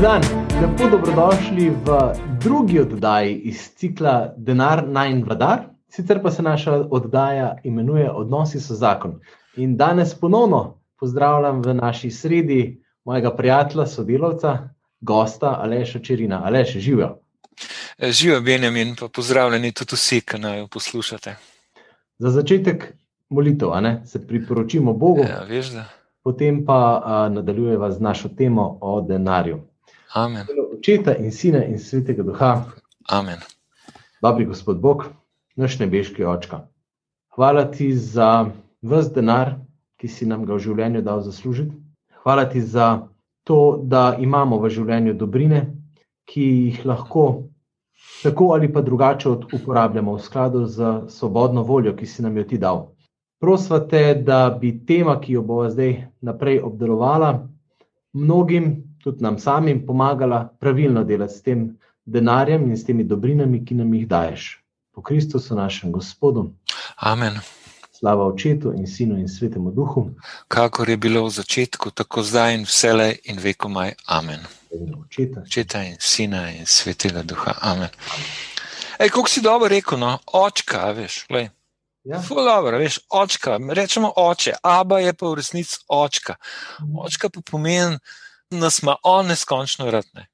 Dobro dan, lepo dobrodošli v drugi oddaji iz cikla Denar naj vladar. Sicer pa se naša oddaja imenuje Odnosi so zakon. In danes ponovno pozdravljam v naši sredi mojega prijatelja, sodelavca, gosta Aleša Čerina. Aleš, živijo. Živijo, Benjamin, pa pozdravljeni tudi vsi, ki naj jo poslušate. Za začetek molitev, se priporočimo Bogu. Ja, veš, potem pa a, nadaljujeva z našo temo o denarju. Amen. Očeta in sina in svetega duha. Amen. Dobri gospod Bog, naš nebeški očka. Hvala ti za vse denar, ki si nam ga v življenju dal zaslužiti. Hvala ti za to, da imamo v življenju dobrine, ki jih lahko tako ali pa drugače uporabljamo v skladu z svobodno voljo, ki si nam jo ti dal. Prosva te, da bi tema, ki jo bomo zdaj naprej obdelovala, mnogim, tudi nam samim, pomagala pravilno delati s tem denarjem in s temi dobrinami, ki nam jih daješ. Po Kristusu, našem Gospodu. Amen. Slava Očetu in Sinu in Svetemu Duhu. Kakor je bilo v začetku, tako zdaj in vsele in vekomaj. Amen. Očeta. Očeta in Sina in Svetega Duha. Amen. Ej, kako si dobro rekel, no? očka, veš, gledaj. Ja. Dobro, veš, očka, rečemo oče, aba je pa v resnici očka. Mhm. Očka pa pomeni, da smo on neskončno radne.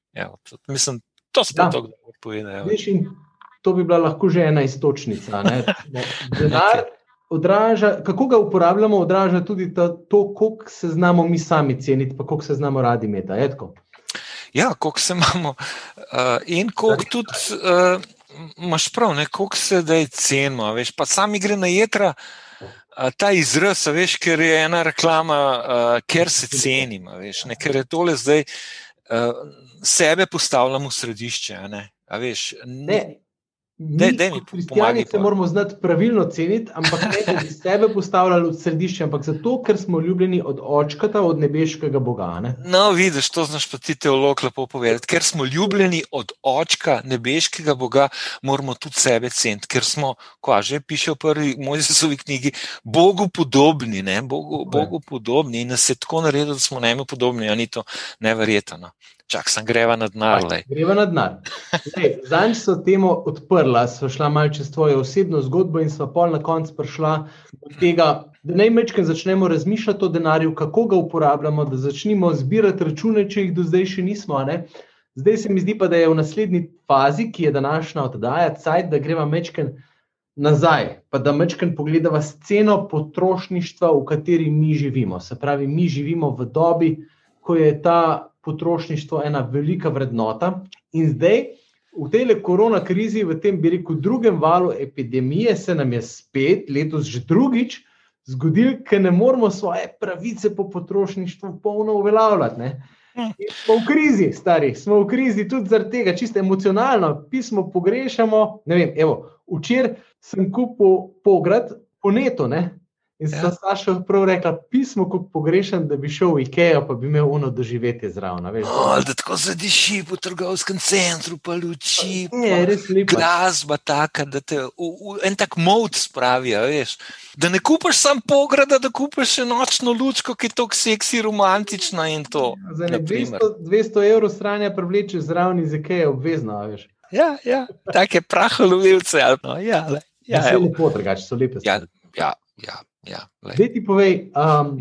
Mislim, to se ja. tako dobro pove. To bi bila lahko že ena istočnica. Denar odraža, kako ga uporabljamo, odraža tudi ta, to, koliko se znamo mi sami ceniti, pa koliko se znamo radi imeti. Ja, koliko se imamo uh, in koliko tudi. Uh, imaš prav, kako se da je cenimo. Pa sami gre na jedra ta izraz, veš, ker je ena reklama, uh, ker se cenimo. Veš, ne, ker je tole zdaj uh, sebe postavljamo v središče. Ne, veš, ne. Mi, dej, dej kristijani, se moramo znati pravilno ceniti, ampak ne da bi sebe postavljali v središče, ampak zato, ker smo ljubljeni od očkata, od nebeškega Boga. Ne? No, vidiš, to znaš pa ti teolog lepo povedati. Ker smo ljubljeni od očka, nebeškega Boga, moramo tudi sebe ceniti, ker smo, ko že piše v prvi Mojzesovi knjigi, Bogu podobni, Bogu, Bogu podobni in nas je tako naredil, da smo njemu podobni, a ni to neverjetno. Čak sem greva na denar. Greva na denar. Zanj so temo odprla, so šla malo čez tvojo osebno zgodbo in so pol na koncu prišla do tega, da najmečkaj začnemo razmišljati o denarju, kako ga uporabljamo, da začnemo zbirati račune, če jih do zdaj še nismo. Ne? Zdaj se mi zdi pa, da je v naslednji fazi, ki je današnja oddaja, cajt, da greva mečken nazaj, pa da mečken pogledava sceno potrošništva, v kateri mi živimo. Se pravi, mi živimo v dobi, ko je ta potrošništvo ena velika vrednota. In zdaj, v tej korona krizi, v tem, bi rekel, drugem valu epidemije, se nam je spet, letos že drugič, zgodil, ker ne moremo svoje pravice po potrošništvu polno uveljavljati. Smo v krizi, stari, smo v krizi tudi zaradi tega, čisto emocionalno, pismo pogrešamo. Včeraj sem kupil pograd po netu, ne? In ja. Saša prav rekla, pismo, ko pogrešam, da bi šel v Ikeo, pa bi imel uno doživetje zraven. Oh, da tako zadiši po trgovskem centru, pa luči. Je res lepo. Glasba taka, da te v, v en tak mod spravi, veš. Da ne kupaš samo pograda, da kupaš še nočno lučko, ki je tako seksi, romantična in to. Ja, za 200, 200 evrov stranja privleče zraven iz Ikea, obvezno, veš. Ja, ja, take praholovilce. No, ja, ja, ja, ja, lepo, drugače so lepe. Ja, ja, ja. Ja, Zdaj ti povej, um,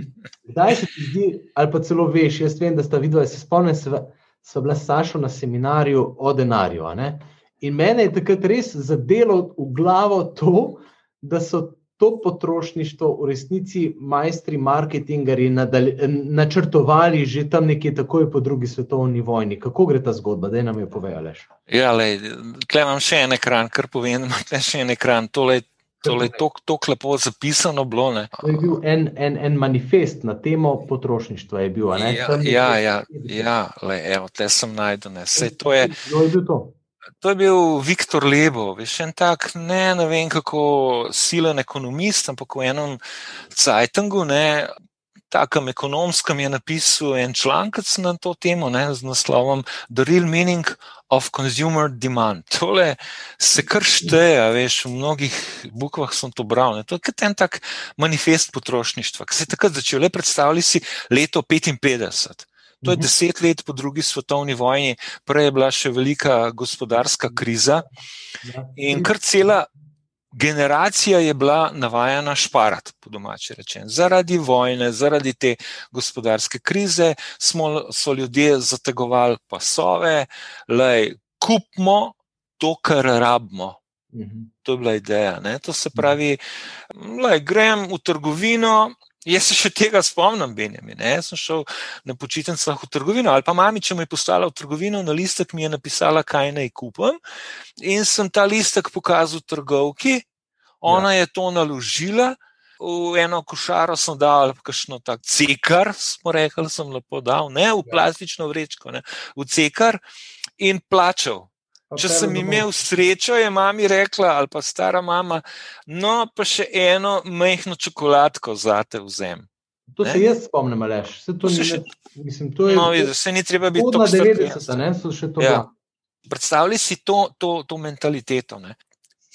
kdaj se ti zdi, ali pa celo veš, jaz vem, da sta videla, se spomnim, da so bila Saša na seminarju o denarju. In mene je takrat res zadelo v glavo to, da so to potrošništvo v resnici majstri marketingarji načrtovali že tam nekje takoj po drugi svetovni vojni. Kako gre ta zgodba, da nam jo povejalaš? Ja, tukaj imam še en ekran, kar povem, imam še en ekran. Tole, To je tako lepo zapisano. Bilo, to je bil en, en, en manifest na temo potrošništva. Bil, ja, ja, ja, ja le, evo, te sem najdel. To je, to? to je bil Viktor Lebo, veš, en tak, ne, ne vem kako silen ekonomist, ampak v enem Cajtangu, ne, takem ekonomskem je napisal en članek na to temo ne, z naslovom The Real Meaning of Consumer Demand. Tole se kar šteje, veš, v mnogih bukvah sem to bral. Ne. To je kot en tak manifest potrošništva, ki se je takrat začel. Le predstavljali si leto 55. To je deset let po drugi svetovni vojni, prej je bila še velika gospodarska kriza in kar cela generacija je bila navajena šparati, po domači rečen. Zaradi vojne, zaradi te gospodarske krize smo, so ljudje zategovali pasove, lej, kupmo to, kar rabimo. To je bila ideja. Ne? To se pravi, lej, grem v trgovino. Jaz se še tega spomnim, Benjamin. Jaz sem šel na počitnicah v trgovino, ali pa mami, če me je poslala v trgovino, na listek mi je napisala, kaj naj kupim. In sem ta listek pokazal trgovki, ona ja. je to naložila, v eno košaro sem dal, kakšno tak cekar, smo rekli, sem lepo dal, ne v ja. plastično vrečko, ne, v cekar in plačal. Če sem imel srečo, je mami rekla, ali pa stara mama, no, pa še eno majhno čokoladko za te vzem. To ne? se jaz spomnim, lež. Se to, to, še, mislim, to je, no, vidiš, se ni treba biti tako 90, ne, so še to. Ja. Predstavljaj si to, to, to mentaliteto. Ne?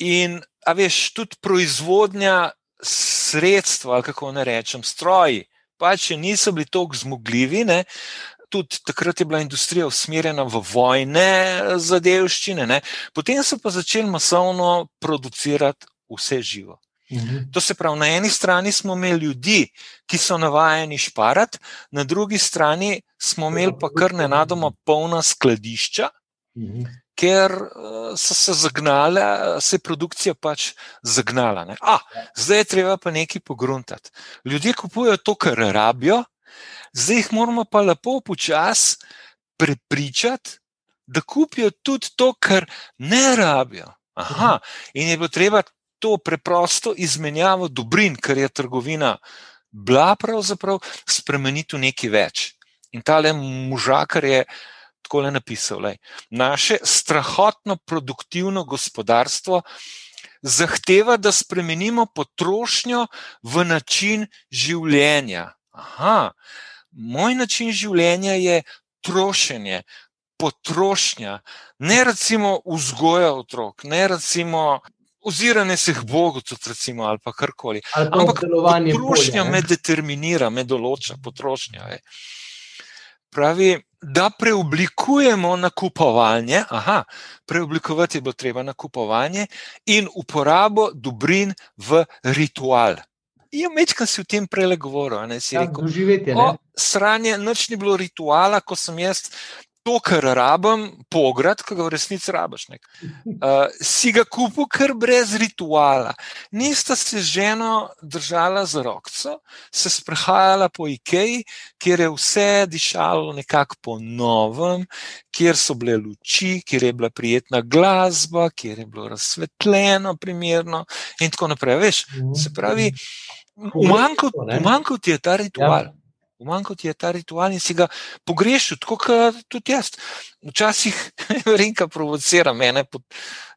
In, a veš, tudi proizvodnja sredstva, ali kako ne rečem, stroji, pa če niso bili tako zmogljivi, ne, tudi takrat je bila industrija usmerjena v vojne zadevščine, ne? potem so pa začeli masovno producirati vse živo. Mhm. To se pravi, na eni strani smo imeli ljudi, ki so navajeni šparati, na drugi strani smo imeli pa kar nenadoma polna skladišča, mhm. ker so se zagnale, se je produkcija pač zagnala. A, zdaj je treba pa nekaj pogruntati. Ljudje kupujejo to, kar rabijo, zdaj jih moramo pa lepo počasi prepričati, da kupijo tudi to, kar ne rabijo. Aha, in je bilo treba to preprosto izmenjavo dobrin, kar je trgovina bila, pravzaprav spremeniti v nekaj več. In ta le možakar je tako le napisal: lej, Naše strahotno produktivno gospodarstvo zahteva, da spremenimo potrošnjo v način življenja. Aha, moj način življenja je trošenje, potrošnja, ne recimo vzgoja otrok, ne recimo oziranje se k Bogu, tudi recimo, ali pa karkoli. Ampak potrošnja me determinira, me določa potrošnja. Je. Pravi, da preoblikujemo nakupovanje, aha, preoblikovati bilo treba nakupovanje in uporabo dobrin v ritual. Ja, Mečkam si o tem prej govoril. Ne, ja, rekel, doživetje, o, sranje, noč ni bilo rituala, ko sem jaz to, kar rabim, pograd, ki ga v resnici rabiš. Uh, si ga kupil kar brez rituala. Nista se ženo držala za rokco, se sprehajala po Ikeji, kjer je vse dišalo nekako po novem, kjer so bile luči, kjer je bila prijetna glasba, kjer je bilo razsvetljeno, primerno in tako naprej. Veš, se pravi. Umanjkal ti je ta ritual. Ja. Umanjkal ti je ta ritual in si ga pogrešil, tako kot tudi jaz. Včasih rinka provocira mene,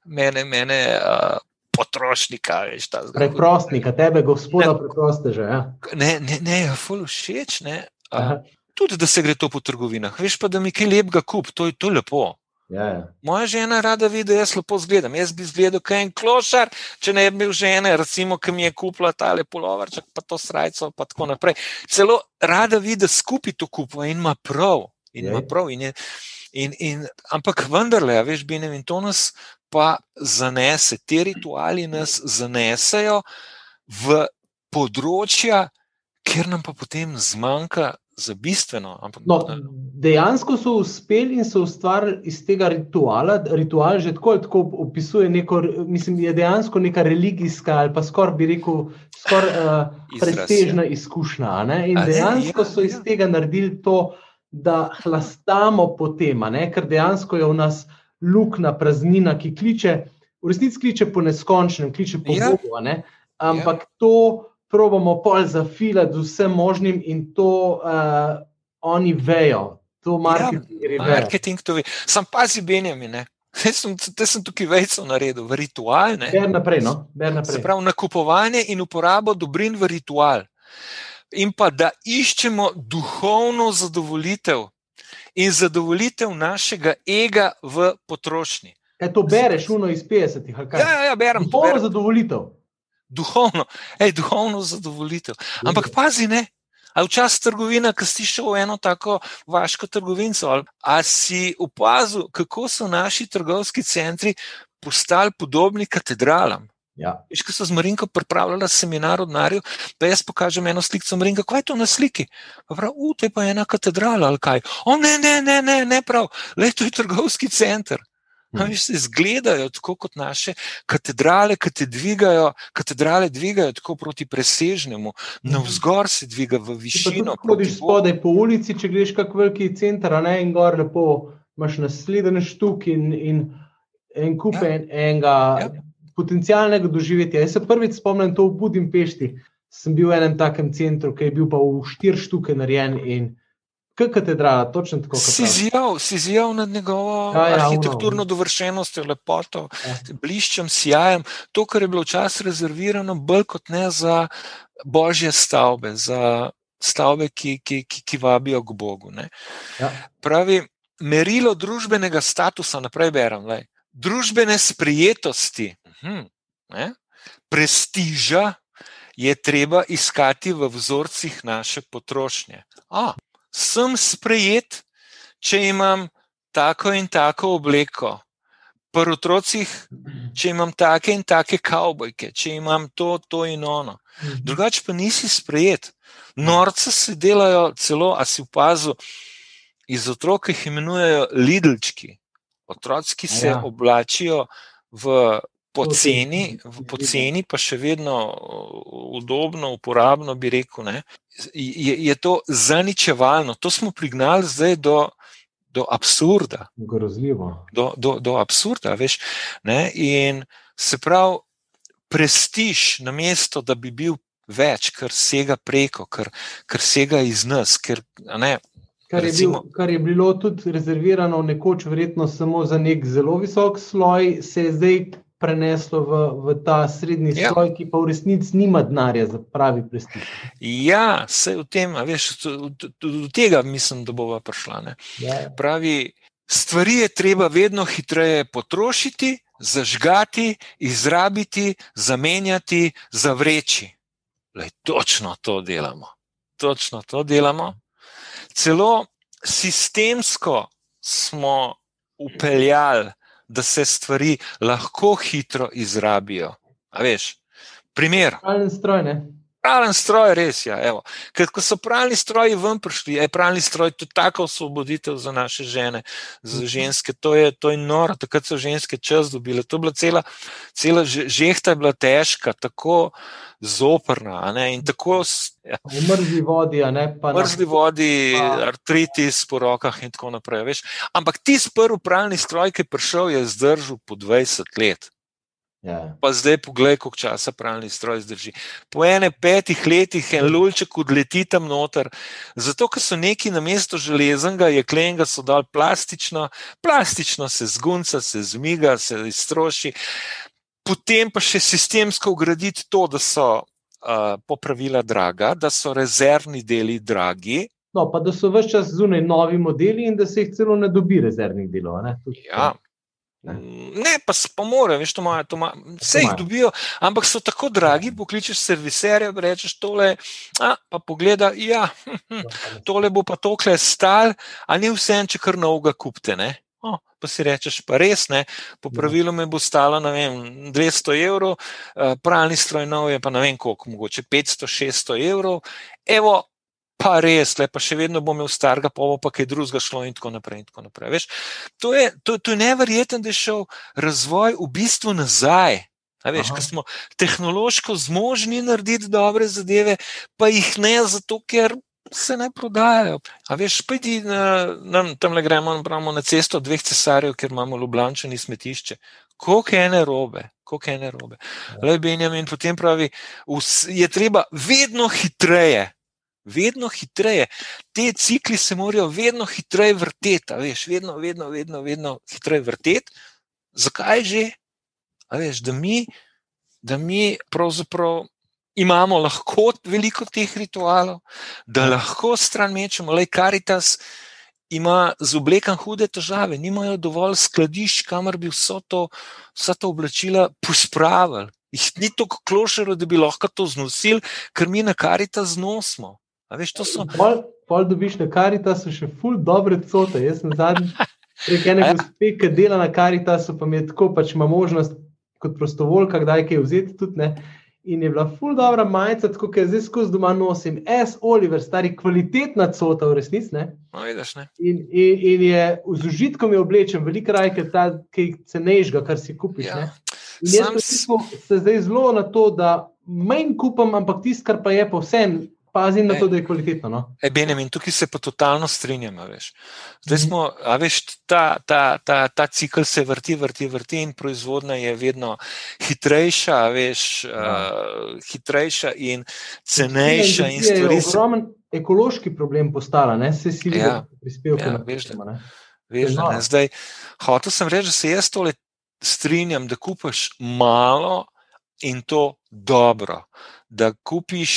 mene, mene uh, potrošnika. Veš, Preprostnika, tebe, gospoda, preproste že. Ja. Ne, ne, ne, ful všeč. Ne. Uh, tudi da se gre to po trgovinah. Veš pa, da mi kaj lepega kup, to je to lepo. Ja, ja. Moja žena rada vidi, da jaz lepo izgledam. Jaz bi izgledal kot en klošar, če ne bi bil žene, recimo, ki mi je kupila ta lepovarček, pa to srajco, pa tako naprej. Celo rada vidi, da skupaj to kupuje in ima prav. In ima prav in je, in, in, ampak vendarle, veš, bi ne vem, to nas pa zanese, ti rituali nas zanesejo v področja, kjer nam pa potem zmanjka za bistveno. Ampak, no, dejansko so uspeli in so ustvarili iz tega rituala. Ritual že tako, tako opisuje, neko, mislim, je dejansko neka religijska ali pa skoraj bi rekel, skoraj uh, pretežna izkušnja. In dejansko so iz tega naredili to, da hlastamo po tem, ker dejansko je v nas luknja, praznina, ki kliče, v resnici kliče po neskončnem, kliče po ja. Bogu. Ampak ja. to probamo pol zafilati z vsem možnim in to uh, oni vejo. To marketing, ja, marketing to ve. Sam pazi, Benjamin. Jaz sem, sem tukaj vejco naredil, v ritual. Ber naprej, no? Ber naprej. Se pravi, nakupovanje in uporabo dobrin v ritual. In pa da iščemo duhovno zadovoljitev in zadovoljitev našega ega v potrošnji. Kaj to bereš, uno iz 50-ih? Ja, ja, ja, berem. Duhovno zadovoljitev duhovno, ej, duhovno zadovoljitev. Ampak pazi, ne, A včasih trgovina, ki si šel v eno tako vaško trgovinco, ali a si opazil, kako so naši trgovski centri postali podobni katedralam? Ja. Veš, ko so z Marinko pripravljali seminar od Narju, pa jaz pokažem eno sliko Marinka, kaj je to na sliki? Prav, u, to je pa ena katedrala ali kaj. O, ne, ne, ne, ne, ne prav, le to je trgovski center. A Veš, se zgledajo tako kot naše katedrale, ki te dvigajo, katedrale dvigajo tako proti presežnemu, navzgor se dviga v Če višino. tudi hodiš spodaj po ulici, če greš kak veliki center, a ne in gor lepo imaš naslednji štuk in, in en kup Ja. en, enega ja. potencialnega doživetja. Jaz se prvič spomnim to v Budimpešti. Sem bil v enem takem centru, ki je bil pa v štiri štuke narejen in kot katedrala, točno tako Si zjel, si zjel nad njegovo Ja, ja, arhitekturno ono. dovršenostjo, lepoto, Ja. bliščem, sijajem. To, kar je bilo včasih rezervirano, bolj kot ne za božje stavbe, za stavbe, ki, ki, ki, ki vabijo k Bogu. Ne. Ja. Pravi, merilo družbenega statusa, naprej berem, lej, družbene sprijetosti, hm, ne, prestiža je treba iskati v vzorcih naše potrošnje. A, sem sprejet, če imam tako in tako obleko. Pri otrocih, če imam take in take kavbojke, če imam to, to in ono. Drugače pa nisi sprejet. Norce se delajo celo, a si opazil, iz otrok jih imenujejo lidlčki. Otroci, ki se Ja. oblačijo v Poceni. poceni, v poceni, pa še vedno uh, udobno, uporabno, bi rekel. Ne, je, je to zaničevalno. To smo prignali zdaj do, do absurda Grozljivo. do, do, do absurda. Veš, ne? in se pravi, prestiž, na mesto, da bi bil več, kar sega preko, kar, kar sega iz nas. Ker, ne, Kar je, bil, kar je bilo tudi rezervirano nekoč verjetno samo za nek zelo visok sloj, se je zdaj preneslo v, v ta srednji Ja. sloj, ki pa v resnici nima denarja za pravi prestiž. ja, se v tem, veš, do, do, tega mislim, da bova prišla. Ne? Ja. Pravi, stvari je treba vedno hitreje potrošiti, zažgati, izrabiti, zamenjati, zavreči. Lej, točno to delamo. Točno to delamo. Celo sistemsko smo upeljali, da se stvari lahko hitro izrabijo. A veš, primer. Stroj, ne? Pralen stroj, res je. Ja, Ker ko so pralni stroji ven prišli, je pralni stroj tudi tako osvoboditev za naše žene, za Mhm. ženske. To je, to je noro, takrat so ženske čas dobile. To je bila cela, cela že- žehta, je bila težka, tako zoprna. ne, In tako ja, V mrzli vodi, a ne pa mrzli vodi, Pa- artritis po rokah in tako naprej. Veš. Ampak tisti prvi pralni stroj, ki je prišel, je zdržal po 20 let. Ja. Pa zdaj poglej, koliko časa pralni stroj zdrži. Po ene petih letih en lulček odleti tam noter, zato ker so neki na mesto železnega, jeklenega so dal plastično, plastično se zgunca, se zmiga, se izstroši. Potem pa še sistemsko ugraditi to, da so uh, popravila draga, da so rezervni deli dragi. No, pa da so vse čas zunaj novi modeli in da se jih celo ne dobi rezervnih delov. Ne? Tudi. Ja. Ne. Ne, pa spomore, veš, to imajo, to imajo, vse jih dobijo, ampak so tako dragi, pokličeš serviserja, rečeš tole, a, pa pogleda, ja, hm, hm, tole bo pa tokle stal, a ni vse, če kar novega kupite. Ne? O, pa si rečeš, pa res ne, po Ja. pravilu me bo stalo vem, 200 evrov, eh, pralni stroj nov je pa ne vem koliko, mogoče 500-600 evrov. Evo, pa res, le pa še vedno bom imel starega, pa bo pa kaj drugega šlo in tako naprej. In tako naprej. Veš, to, je, to, to je neverjetno, da je šel razvoj v bistvu nazaj. A Veš, ker smo tehnološko zmožni narediti dobre zadeve, pa jih ne, zato ker se ne prodajajo. A veš, pojdi na, na, tam le gremo pravimo, na cesto dveh cesarjev, ker imamo Ljubljančani smetišče. Koliko je ene robe, koliko je ene robe. Le Benjamin potem pravi, vs, je treba vedno hitreje. Vedno hitreje. Te cikli se morajo vedno hitreje vrteti, veš, vedno, vedno, vedno, vedno hitreje vrteti. Zakaj že? A veš, da mi, da mi pravzaprav imamo lahko veliko teh ritualov, da lahko stran mečemo, le Karitas ima z oblekom hude težave, nimajo dovolj skladišč, kamor bi vso to, vsa ta oblačila pospravili. Jih ni toliko klošero, da bi lahko to znosili, ker mi na Karitas znosimo. A veš, to so. Pol, pol dobiš na karitasu še ful dobre cote. Jaz sem zadnji prek ene Ja. gospe, ki dela na karitasu, pa mi je tako pač ima možnost kot prostovoljka, kdaj kaj vzeti tudi. Ne. In je bila ful dobra majica, tako da zdaj skozi doma nosim. S. Oliver, stari kvalitetna cota v resnici. ne. No, vidiš, ne? In, in, in je z užitkom je oblečen, veliko raje, ta, ki cenejšega, kar si kupiš. Ja. Ja. In jaz Sam rekel, se zdaj zelo na to, da manj kupam, ampak tisto, kar pa je, pa vsem pazim na Ej. to, da je kvalitetno. No? E, Benjamin, tukaj se pa totalno strinjam. Veš. Zdaj Mhm. smo, a veš, ta, ta, ta, ta cikl se vrti, vrti, vrti in proizvodnja je vedno hitrejša, veš, Ja. uh, hitrejša in cenejša. In je se ogromen ekološki problem postala, ne se si Ja. prispevke Ja, na veš, da- temo, ne. Veš, da noro. ne. Zdaj, hotel sem reči, da se jaz tole strinjam, da kupiš malo in to dobro. Da kupiš,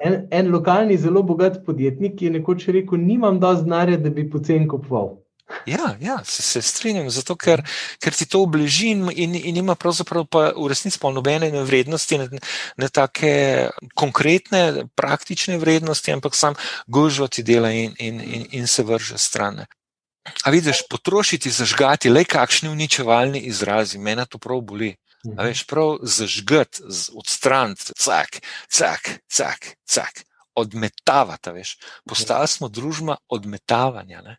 En, en lokalni, zelo bogat podjetnik je nekoč rekel: Nimam dovolj denarja, da bi poceni kupoval. ja, ja se, se strinjam, zato ker, ker ti to obleži in, in, in ima pravzaprav pa v resnici pa nobene ne vrednosti, ne, ne take konkretne, praktične vrednosti, ampak sam gužva ti dela in, in, in, in se vrže stran. ne. A vidiš, potrošiti, zažgati, le kakšni uničevalni izrazi, mene to prav boli. A veš, prav zažgati, odstraniti, cak, cak, cak, cak, odmetavati. Veš. Postali smo družba odmetavanja. Ne?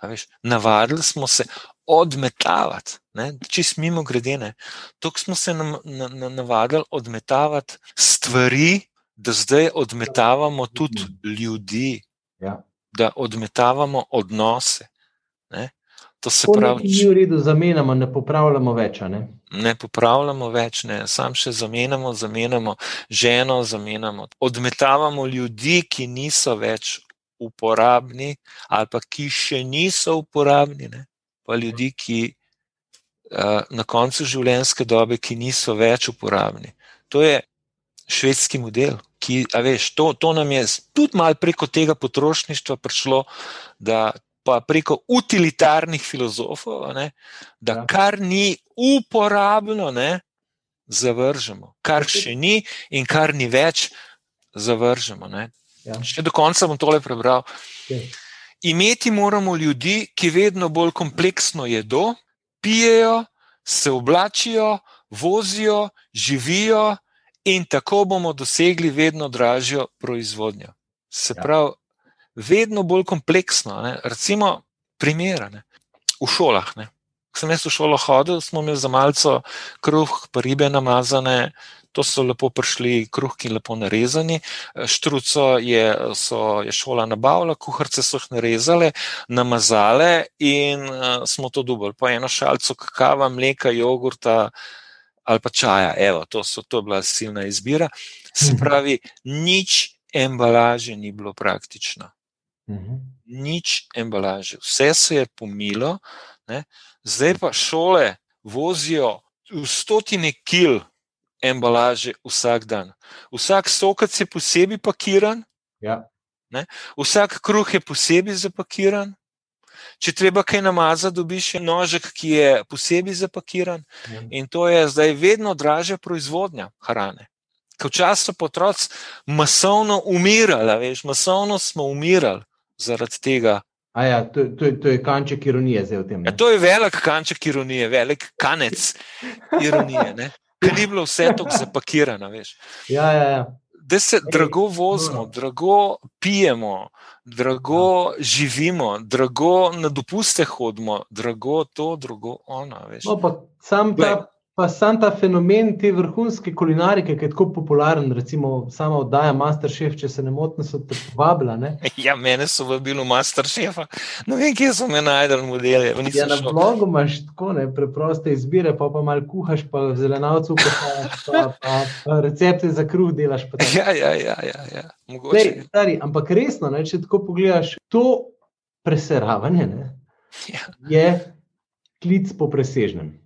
A Veš, navadili smo se odmetavati, ne? čist mimo grede. Tako smo se nam, na, na, navadili odmetavati stvari, da zdaj odmetavamo tudi ljudi, Ja. da odmetavamo odnose. Ne? To se To pravi, nekaj ni v redu, zamenjamo, ne popravljamo več. Ne? Ne popravljamo več, ne, sam še zamenjamo, zamenjamo ženo, zamenjamo. Odmetavamo ljudi, ki niso več uporabni, ali pa ki še niso uporabni, ne, pa ljudi, ki uh, na koncu življenjske dobe, ki niso več uporabni. To je švedski model. Ki, veš, to, to nam je tudi malo preko tega potrošništva prišlo, da pa preko utilitarnih filozofov, ne, da Ja. ja. kar ni uporabno, ne, zavržemo. Kar še ni in kar ni več, zavržemo. Ne. Ja. Še do konca bom tole prebral. Ja. Imeti moramo ljudi, ki vedno bolj kompleksno jedo, pijejo, se oblačijo, vozijo, živijo, in tako bomo dosegli vedno dražjo proizvodnjo. Se Ja. pravi, vedno bolj kompleksno. Ne? Recimo, primere ne? v šolah. Ne? Ko sem jaz v šolo hodil, smo imeli za malce kruh, pa ribe namazane. To so lepo prišli, kruhki lepo narezani, štruco je, so, je šola nabavila, kuharice so jih narezale, namazale in uh, smo to dubali. Po eno šalco kakava, mleka, jogurta ali pa čaja. Evo, to, so, to je bila silna izbira. Se pravi, nič embalaže ni bilo praktično. Mhm. Nič embalaže. Vse se je pomilo, ne? zdaj pa šole vozijo v stotine kil embalaže vsak dan. Vsak sokac je posebej pakiran, Ja. vsak kruh je posebej zapakiran. Če treba kaj namazati, dobiš še nožek, ki je posebej zapakiran. Ja. In to je zdaj vedno dražja proizvodnja hrane. Ker včasih so potroci masovno umirali, a veš, masovno smo umirali zaradi tega. A ja, to, to, to je kanček ironije zdaj v tem. Ja, ne. to je velik kanček ironije, velik kanec ironije. ne. Ker ni bilo vse tako zapakirano. Veš. Ja, ja, ja. Da se drago vozimo, drago pijemo, drago živimo, drago na dopuste hodimo, drago to, drago ono. Veš. No, sam ta, pa sam ta fenomen te vrhunske kulinarike, ki je tako popularen, recimo sama oddaja Masterchef, če se ne motim, so te povabila. Ne? Ja, mene so vabili v Masterchefa. Ne vem, kje so me najdel modele. Ja, nisem na šel. blogu imaš tako ne, preproste izbire, pa pa malo kuhaš, pa v zelenavcu kuhaš, pa, pa, pa recepte za kruh delaš. Ja, ja, ja, ja, ja. Lej, mogoče. stari, ampak resno, ne, če tako pogledaš, to preseravanje ne, Ja. je klic po presežnem.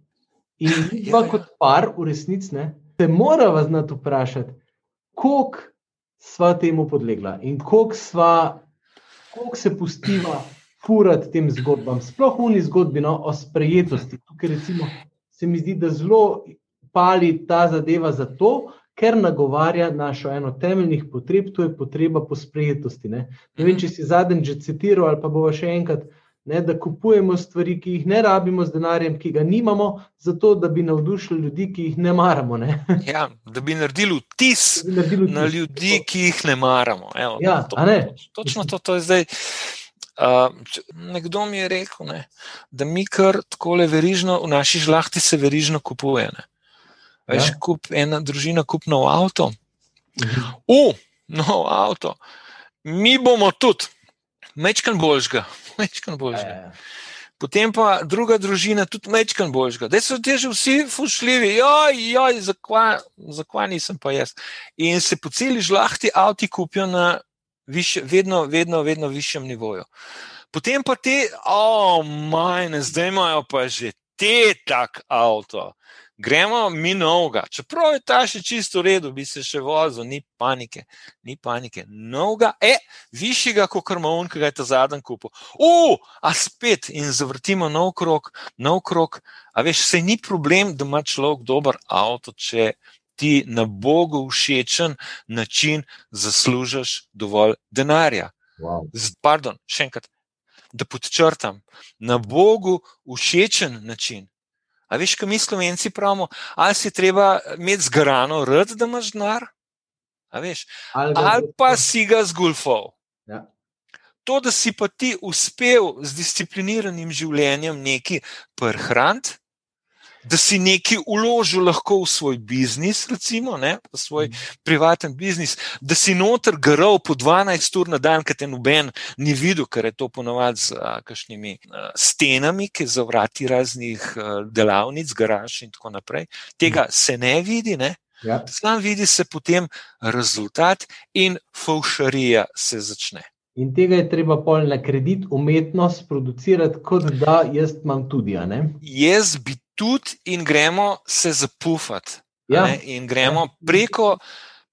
In Ja, pa ja. kot par, v resnici, ne, se moramo znati vprašati, koliko sva temu podlegla in koliko, sva, koliko se pustiva furati tem zgodbam, sploh v uni zgodbi no, o sprejetosti. Tukaj recimo, se mi zdi, da zelo pali ta zadeva zato, ker nagovarja našo eno temeljnih potreb, to je potreba po sprejetosti. Ne, ne vem, če si zadnjič že citiral ali pa bo še enkrat. Ne, da kupujemo stvari, ki jih ne rabimo z denarjem, ki ga nimamo, zato da bi navdušili ljudi, ki jih ne maramo. Ne? Ja, da bi naredili vtis na ljudi, ki jih ne maramo. Evo, ja, to, ne? Točno to, to je zdaj. Uh, nekdo mi je rekel, ne, da mi kar tako le verižno, v naši žlahti se verižno kupuje. Ne. Veš, ja. kup, ena družina kup nov avto. Mhm. Uh, nov avto. Mi bomo tudi, mečkan boljšega mečkan ja. Potem pa druga družina, tudi mečkan boljšega. Da so ti že vsi fušljivi, joj, joj, zakva nisem pa jaz. In se po celi žlahti avti kupijo na više, vedno, vedno, vedno višjem nivoju. Potem pa te, o, oh, majne, zdaj imajo pa že te tak avto gremo mi novega. Čeprav je ta še čisto v redu, bi se še vozil, ni panike, ni panike. Novega, e, višjega, kot krmovn, ki ga je ta zadnji kupil. Uf, a spet in zavrtimo nov krok, nov krok. A veš, se ni problem, da ima človek dober avto, če ti na Bogu všečen način zaslužiš dovolj denarja. Wow. Pardon, še enkrat, da podčrtam, na Bogu všečen način. A veš, kaj mi slovenci pravimo, ali si treba imeti zgrano rud, da imaš denar? Ali, ali pa si ga zgulfal. Ja. To, da si pa ti uspel z discipliniranim življenjem nekaj prehraniti, da si nekaj uložil lahko v svoj biznis, recimo, ne, v svoj mm. privaten biznis, da si noter grl po 12 ur na dan, ker te noben ni videl, ker je to ponovadi z kakšnimi stenami, ki zavrati raznih delavnic, garaž in tako naprej. Tega mm. se ne vidi, ne. Ja. Sam vidi se potem rezultat in faušarija se začne. In tega je treba pol na kredit umetnost producirati, kot da jaz imam tudi. Jaz bi tudi in gremo se zapufati. Ja. In gremo ja. preko,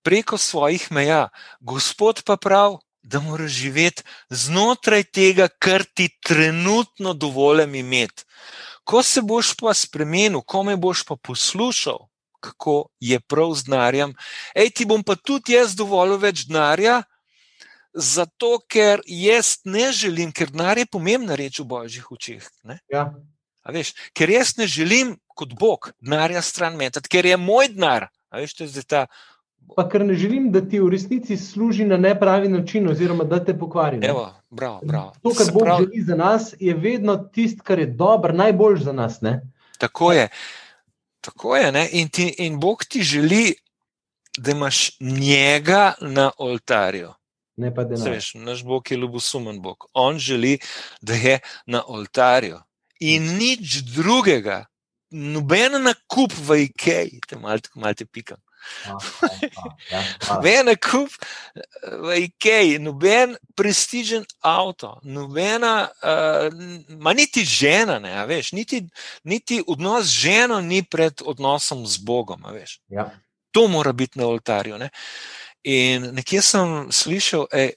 preko svojih meja. Gospod pa pravi, da moraš živeti znotraj tega, kar ti trenutno dovolim imeti. Ko se boš pa spremenil, ko me boš pa poslušal, kako je prav z denarjem, ej, ti bom pa tudi jaz dovolil več denarja. Zato, ker jaz ne želim, ker denar je pomembna reč v božjih očeh. Ja. Veš, ker jaz ne želim kot Bog denarja stran metati, ker je moj denar. Ta... Pa ker ne želim, da ti v resnici služi na nepravi način, oziroma da te pokvari. Evo, bravo, bravo. To, kar Bog prav... želi za nas, je vedno tisto, kar je dobro, najboljš za nas. Ne? Tako je. Tako je in, ti, in Bog ti želi, da imaš njega na oltarju. Ne pa da ne. Naš Bog je ljubosumen Bog. On želi, da je na oltarju in nič drugega, noben nakup v IKEA, te malo malo te pikam. Ja, noben nakup v IKEA, noben prestižen avto, nobena, uh, niti žena, ne, veš, niti, niti odnos z ženo ni pred odnosom z Bogom. Ja. To mora biti na oltarju. Ne. In nekje sem slišal, da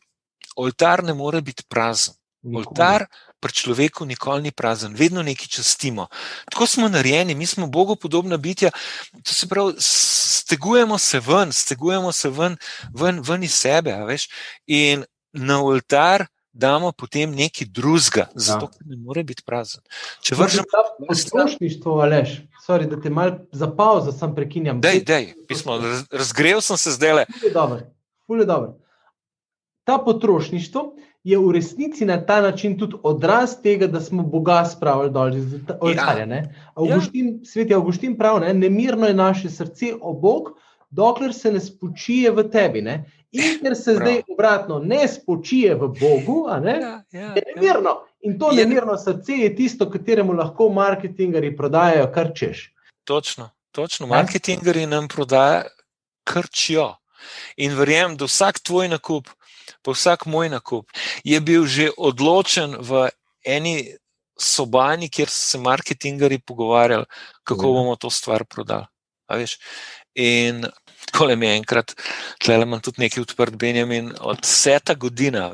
oltar ne more biti prazen. Oltar pri človeku nikoli ni prazen, vedno nekaj častimo. Tako smo narejeni, mi smo Bogu podobna bitja. To se pravi, stegujemo se ven, stegujemo se ven, ven, ven iz sebe. In na oltar damo potem nekaj drugega, zato ja. ne more biti prazen. Če vržemo potrošništvo, aleš. Sorry, da te malo za pauzo sem prekinjam. Dej, dej, pismo, razgrel sem se zdaj le. Fule dobro. Ta potrošništvo je v resnici na ta način tudi odraz tega, da smo Boga spravili dol iz oltarja. Ja. Avguštin, ja. Sveti Avguštin pravi, nemirno je naše srce o Bog, dokler se ne spočije v tebi. Ne? In ker se Prav. zdaj obratno ne spočije v Bogu, ne? Ja, ja, je nemirno. In to je, nemirno srce je tisto, kateremu lahko marketingari prodajajo, kar češ. Točno, točno. Marketingari nam prodajajo, kar čijo. In verjamem, da vsak tvoj nakup, pa vsak moj nakup je bil že odločen v eni sobani, kjer so se marketingari pogovarjali, kako ja. bomo to stvar prodali. In tako le mi je enkrat, tle imam tudi nekaj odprt, Benjamin, od vseta godina.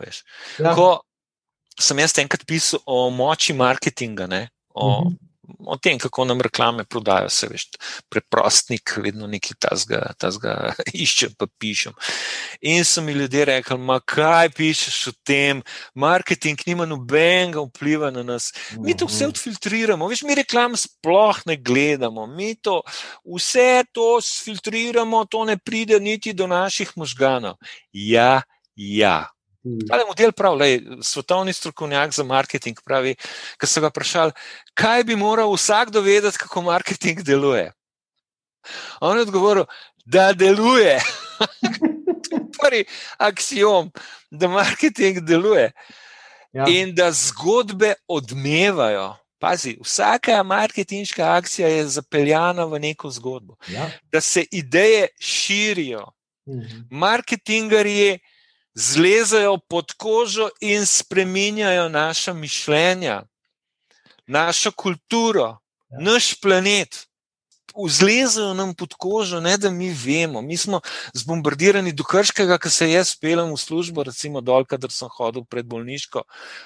Ja. Ko sem jaz enkrat pisal o moči marketinga, ne, o, uh mhm. -huh. O tem, kako nam reklame prodajo, se veš, preprostnik, vedno nekaj tazga, tazga iščem, pa pišem. In so mi ljudje rekli, ma kaj pišeš o tem, marketing nima nobenega vpliva na nas. Mi to vse mhm. odfiltriramo, veš, mi reklam sploh ne gledamo, mi to vse to filtriramo, to ne pride niti do naših možganov. Ja, ja. Ta hmm. model pravi, svetovni strokovnjak za marketing pravi, ki so ga vprašali, kaj bi moral vsakdo vedeti, kako marketing deluje. On je odgovoril, da deluje. to je prvi axiom, da marketing deluje. Ja. In da zgodbe odmevajo. Pazi, vsaka marketinška akcija je zapeljana v neko zgodbo. Ja. Da se ideje širijo. Mhm. Marketingarji zlezajo pod kožo in spreminjajo naša mišljenja, našo kulturo, ja. naš planet vzlezajo nam pod kožo, ne da mi vemo. Mi smo zbombardirani do krškega, ki se jaz pelem v službo, recimo dol, kadar sem hodil pred bolniško.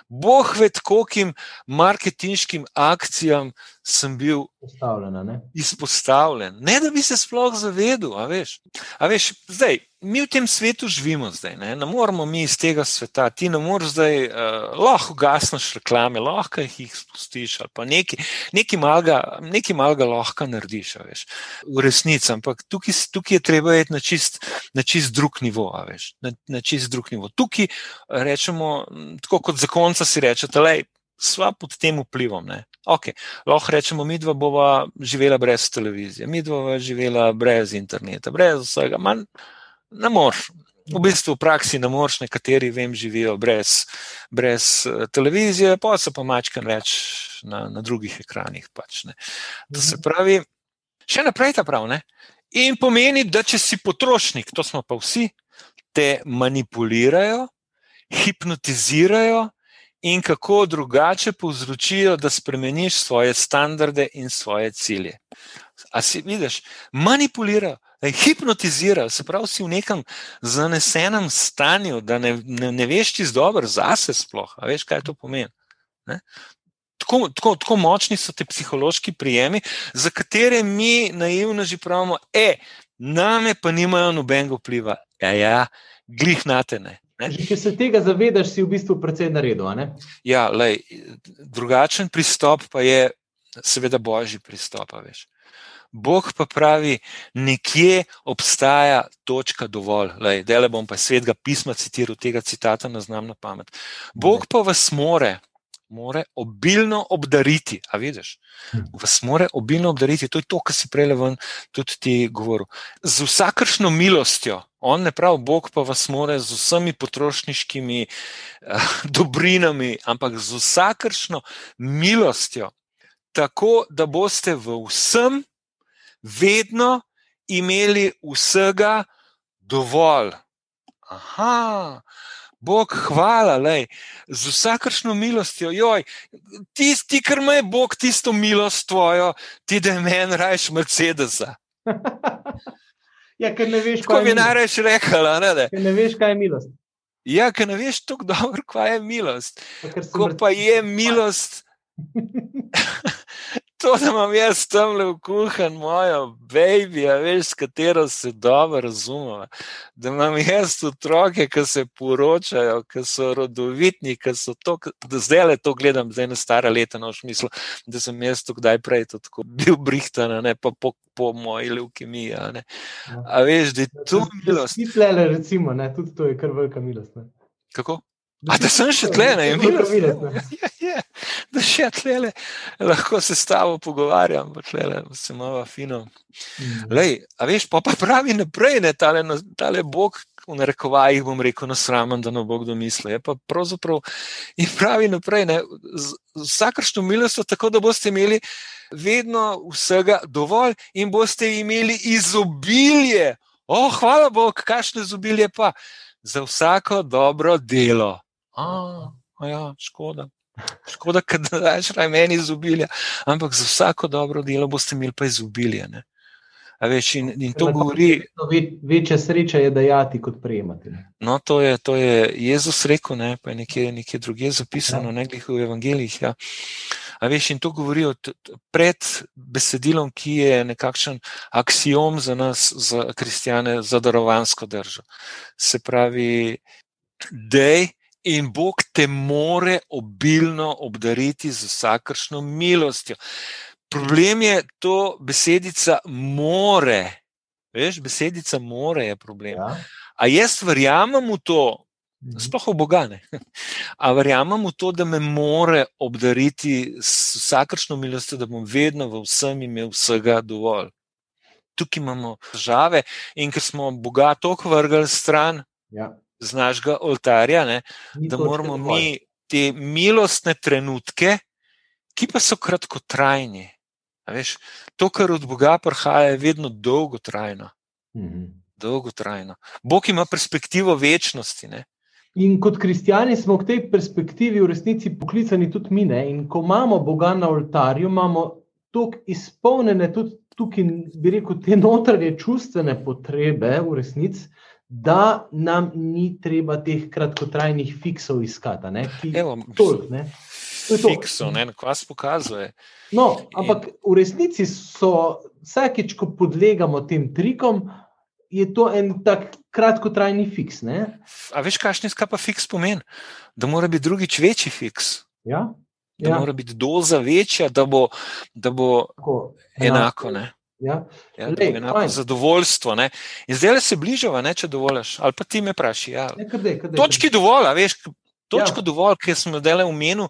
Boh ve, koliko marketinškim akcijam sem bil ne? izpostavljen. Ne da bi se sploh zavedel, a veš. A veš zdaj, mi v tem svetu živimo zdaj, ne, ne moramo mi iz tega sveta. Ti ne moreš zdaj, uh, lahko gasneš reklame, lahko jih spustiš ali pa nekaj, nekaj malega, nekaj malega lahko narediš, veš, v resnici. Ampak tukaj, tukaj je treba iti na čist, na čist drug nivo, veš, na, na čist drug nivo. Tukaj rečemo, tako kot zakonca si rečete, lej, sva pod tem vplivom. Okay. Lahko rečemo, mi dva bova živela brez televizije, mi dva bova živela brez interneta, brez vsega. Man, ne moreš. V bistvu v praksi ne moreš, nekateri vem, živijo brez, brez eh, televizije, pa so pa mačkam več na, na drugih ekranih. Pač, to se mhm. pravi, še naprej ta prav. Ne? In pomeni, da če si potrošnik, to smo pa vsi, te manipulirajo, hipnotizirajo in kako drugače povzročijo, da spremeniš svoje standarde in svoje cilje. A si vidiš, manipulirajo hipnotizirajo, se pravi, si v nekem zanesenem stanju, da ne, ne, ne veš čist dobro zase sploh. A veš, kaj to pomeni? Tako, tako, tako močni so ti psihološki prijemi, za katere mi naivno že pravimo, e, name pa nimajo nobenega vpliva. Ja, ja, glih na te ne. Če se tega zavedaš, si v bistvu precej naredil. Ja, lej, drugačen pristop pa je, seveda, božji pristop. Veš. Bog pa pravi, nekje obstaja točka dovolj. Da le bom pa svetega pisma citiral, tega citata ne znam na pamet. Bog pa vas more, more obilno obdariti. A vidiš? Hm. Vas more obilno obdariti. To je to, kar si prej ven tudi ti govoril. Z vsakršno milostjo. On ne pravi, Bog pa vas more z vsemi potrošniškimi uh, dobrinami, ampak z vsakršno milostjo, tako da boste v vsem vedno imeli vsega dovolj. Aha, Bog, hvala, lej, z vsakršno milostjo, joj, tisti, kar ima Bog tisto milost tvojo, ti da meni rajš Mercedesa. ja, ker ne veš, kaj bi najraje rekel. Ne, ne veš, kaj je milost. Ja, ker ne veš tako dobro, kaj je milost. Ko pa je milost. To, da imam jaz tam le v kuhanj, moja baby, a veš, s katero se dobro razumemo. Da imam jaz otroke, ki se poročajo, ki so rodovitni, ki so to, da zdaj le to gledam, zdaj na stara leta, no, v smislu, da sem jaz to kdaj prej tako bil brihtan, ne pa po, po moji leukemiji. A, ja. a veš, da je to milost. Mislele, recimo, ne, tudi to je kar velika milost. Ne. Kako? A da sem še tle, ne vem, da še tle, lahko se s tabo pogovarjam, tle, se malo fino. Mm. Lej, a veš, pa, pa pravi naprej, ne tale, tale Bog, v narekovajih bom rekel, nasramen, da no Bog domisli. Je pa pravzaprav in pravi naprej, ne, vsakršno milostjo, tako da boste imeli vedno vsega dovolj in boste imeli izobilje. O, oh, hvala Bog, kakšno izobilje pa. Za vsako dobro delo. A, ja, škoda. Škoda, da daš raj meni izobilje, ampak za vsako dobro delo boste imeli pa izobilje. Veš, in, in to govori. Večja sreča je dajati kot prejemati. No, to je, to je Jezus rekel, ne, pa je nekje, nekje druge zapisano, ja. ne glede v evangelijih. Ja. A veš, in to govori pred besedilom, ki je nekakšen axiom za nas, za kristijane, za darovansko držo. Se pravi, dej in Bog te more obilno obdariti z vsakršno milostjo. Problem je to besedica more. Veš, besedica more je problem. Ja. A jaz verjamem v to, mhm. sploh v Boga. A verjamem v to, da me more obdariti s vsakršno milostjo, da bom vedno v vsem imel vsega dovolj. Tukaj imamo težave, in ker smo Boga tako vrgli stran ja. Z našega oltarja, ne, da moramo mi te milostne trenutke, ki pa so kratkotrajni. Veš, to, kar od Boga prihaja, je vedno dolgotrajno. Mhm. dolgotrajno. Bog ima perspektivo večnosti. Ne? In kot kristijani smo v tej perspektivi v resnici poklicani tudi mi. Ne? In ko imamo Boga na oltarju, imamo tako izpolnjene tudi tukaj, bi rekel, te notranje čustvene potrebe v resnici. Da nam ni treba teh kratkotrajnih fiksov iskati. Evo, tolk, ne, kaj se pokazuje. No, ampak v resnici so vsakeč, ko podlegamo tem trikom, je to en tak kratkotrajni fiks. Ne? A veš, kakšni skapa fiks pomeni? Da mora biti drugič večji fiks. Ja? Da ja. mora biti doza večja, da bo, da bo enako. enako Ja. Ja, Lej, enako zadovoljstvo. Ne? In zdaj se bližava, ne, če dovoljš. Ali pa ti me vprašaj. Ja. Točki dovolj, veš, točko ja. dovolj, ker smo delali v menu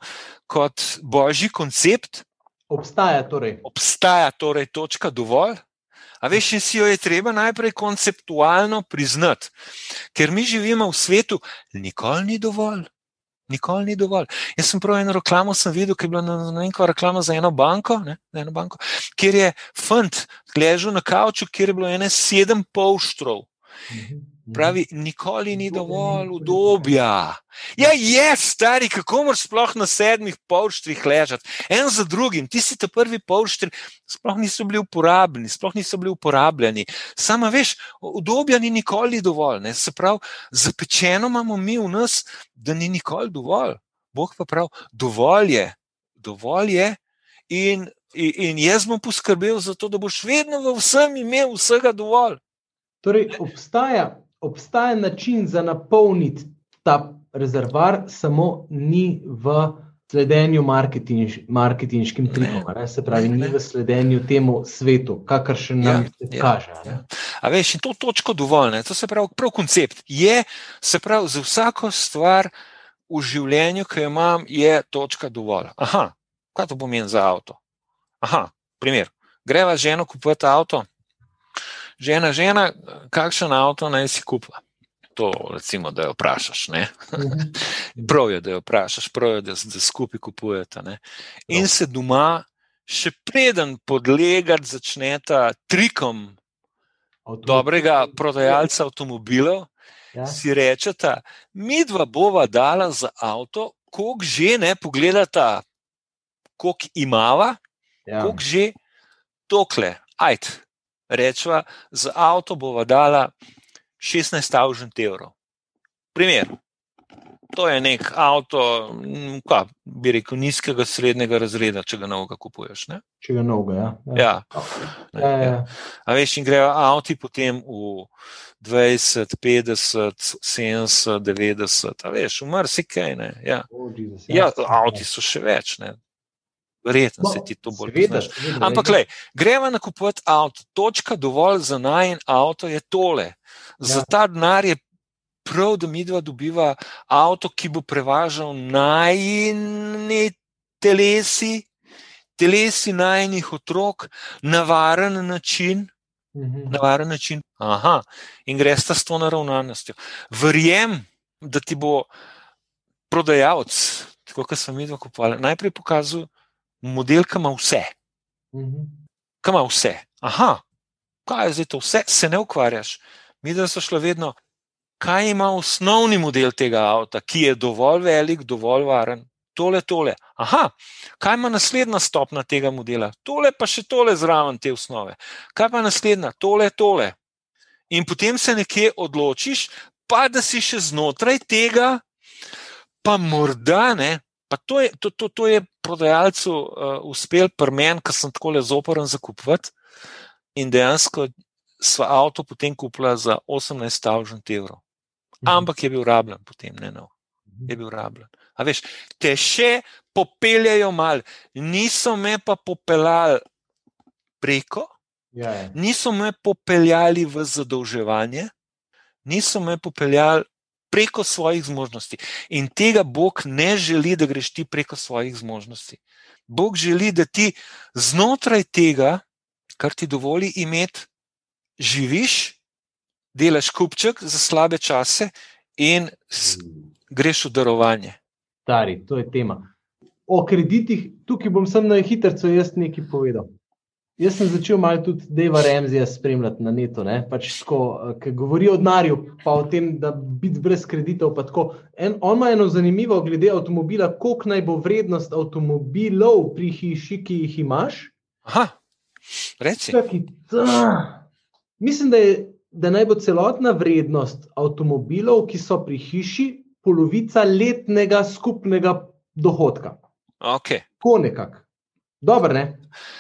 kot božji koncept. Obstaja torej. Obstaja torej točka dovolj. A veš, in si jo je treba najprej konceptualno priznati, ker mi živimo v svetu, nikoli ni dovolj. Nikoli ni dovolj. Jaz sem prav eno reklamo videl, ki je bila na neko reklamo za eno banko, ne, za eno banko kjer je fant ležal na kavču, kjer je bilo ene sedem polštrov. Mhm. Pravi, nikoli ni dovolj udobja. Ja, je, stari, kako moraš sploh na sedmih polštrih ležati, en za drugim. Ti si ti prvi polštri, sploh niso bili uporabljeni, sploh niso bili uporabljeni. Sama veš, udobja ni nikoli dovolj. Ne? Se pravi, zapečeno imamo mi v nas, da ni nikoli dovolj. Bog pa pravi, dovolj je, dovolj je. In, in, in jaz bom poskrbel za to, da boš vedno v vsem imel vsega dovolj. Torej, obstaja obstaja način za napolniti ta rezervar, samo ni v sledenju marketinž, marketinškim trikom, se pravi, ni v sledenju temu svetu, kakor še nam ja, se ja, kaže. Ja. A veš, in to točko dovolj, ne? to se pravi, prav koncept je, se pravi, za vsako stvar v življenju, ki jo imam, je točka dovolj. Aha, kaj to pomeni za avto? Aha, primer. Greva z ženo kupiti avto, žena, žena, kakšen avto naj si kupa. To, recimo, da jo vprašaš. Mhm. prav je, da jo vprašaš, prav je, da, da skupaj kupujete. Ne? In no. se doma, še preden podlegati začneta trikom Automobil. dobrega prodajalca avtomobilov, ja. si rečeta, mi dva bova dala za avto, koliko že ne pogledata, koliko imava, ja. koliko že tokle. Ajde, rečva, za avto bova dala 16.000 evrov. Primer. To je nek avto, kaj bi rekel, nizkega, srednjega razreda, če ga novega kupuješ. Ne? Če ga novega, ja. Ja. Ja. Ja, ja. A veš, in grejo avti potem v 20, 50, 70, 90, a veš, umr si kaj. Ja. Oh, Jesus, ja, ja, avti so še več. Ne? Verjetno no, se ti to bolj poznaš. Ampak, le, gremo nakupovati avto. Točka dovolj za najen avto je tole. Za ja. ta denar je prav, da mi dva dobiva avto, ki bo prevažal najni telesi, telesi najnih otrok na varen način. Mhm. Na varen način. Aha, in greš ta s to naravnanostjo. Verjem, da ti bo prodajalec, tako kot sem videl, najprej pokazal model, ki ima vse. Mhm. Ki ima vse. Aha, kaj je zdaj to vse, se ne ukvarjaš. Mi, da so šlo vedno, kaj ima osnovni model tega avta, ki je dovolj velik, dovolj varen. tole, tole. Aha, kaj ima naslednja stopna tega modela? Tole pa še tole zraven te osnove. Kaj pa naslednja? Tole, tole. In potem se nekje odločiš, pa da si še znotraj tega, pa morda ne. Pa to je, to, to, to je prodajalcu uh, uspel pri meni, ker sem tako le zoporen za kupiti. In dejansko sva avto potem kupila za 18.000 evrov. Mhm. Ampak je bil rabljen, potem ne nov. Je bil rabljen. A veš, te še popeljajo mal, niso me pa popeljali preko, Ja, ja. niso me popeljali v zadolževanje, niso me popeljali preko svojih zmožnosti. In tega Bog ne želi, da greš ti preko svojih zmožnosti. Bog želi, da ti znotraj tega, kar ti dovoli imeti, živiš, delaš kupček za slabe čase in s- greš v darovanje. Stari, to je tema. O kreditih, tukaj bom sem na hitro jaz nekaj povedal. Jaz sem začel malo tudi Deva Remzija spremljati na netu. ne, Pač tako, ki govori o denarju, pa o tem, da biti brez kreditov. En, on ima eno zanimivo glede avtomobila, koliko naj bo vrednost avtomobilov pri hiši, ki jih imaš. Aha, reci. Čakaj, ta. Mislim, da, je, da naj bo celotna vrednost avtomobilov, ki so pri hiši, polovica letnega skupnega dohodka. Okay. Tako nekako. Dobro, ne?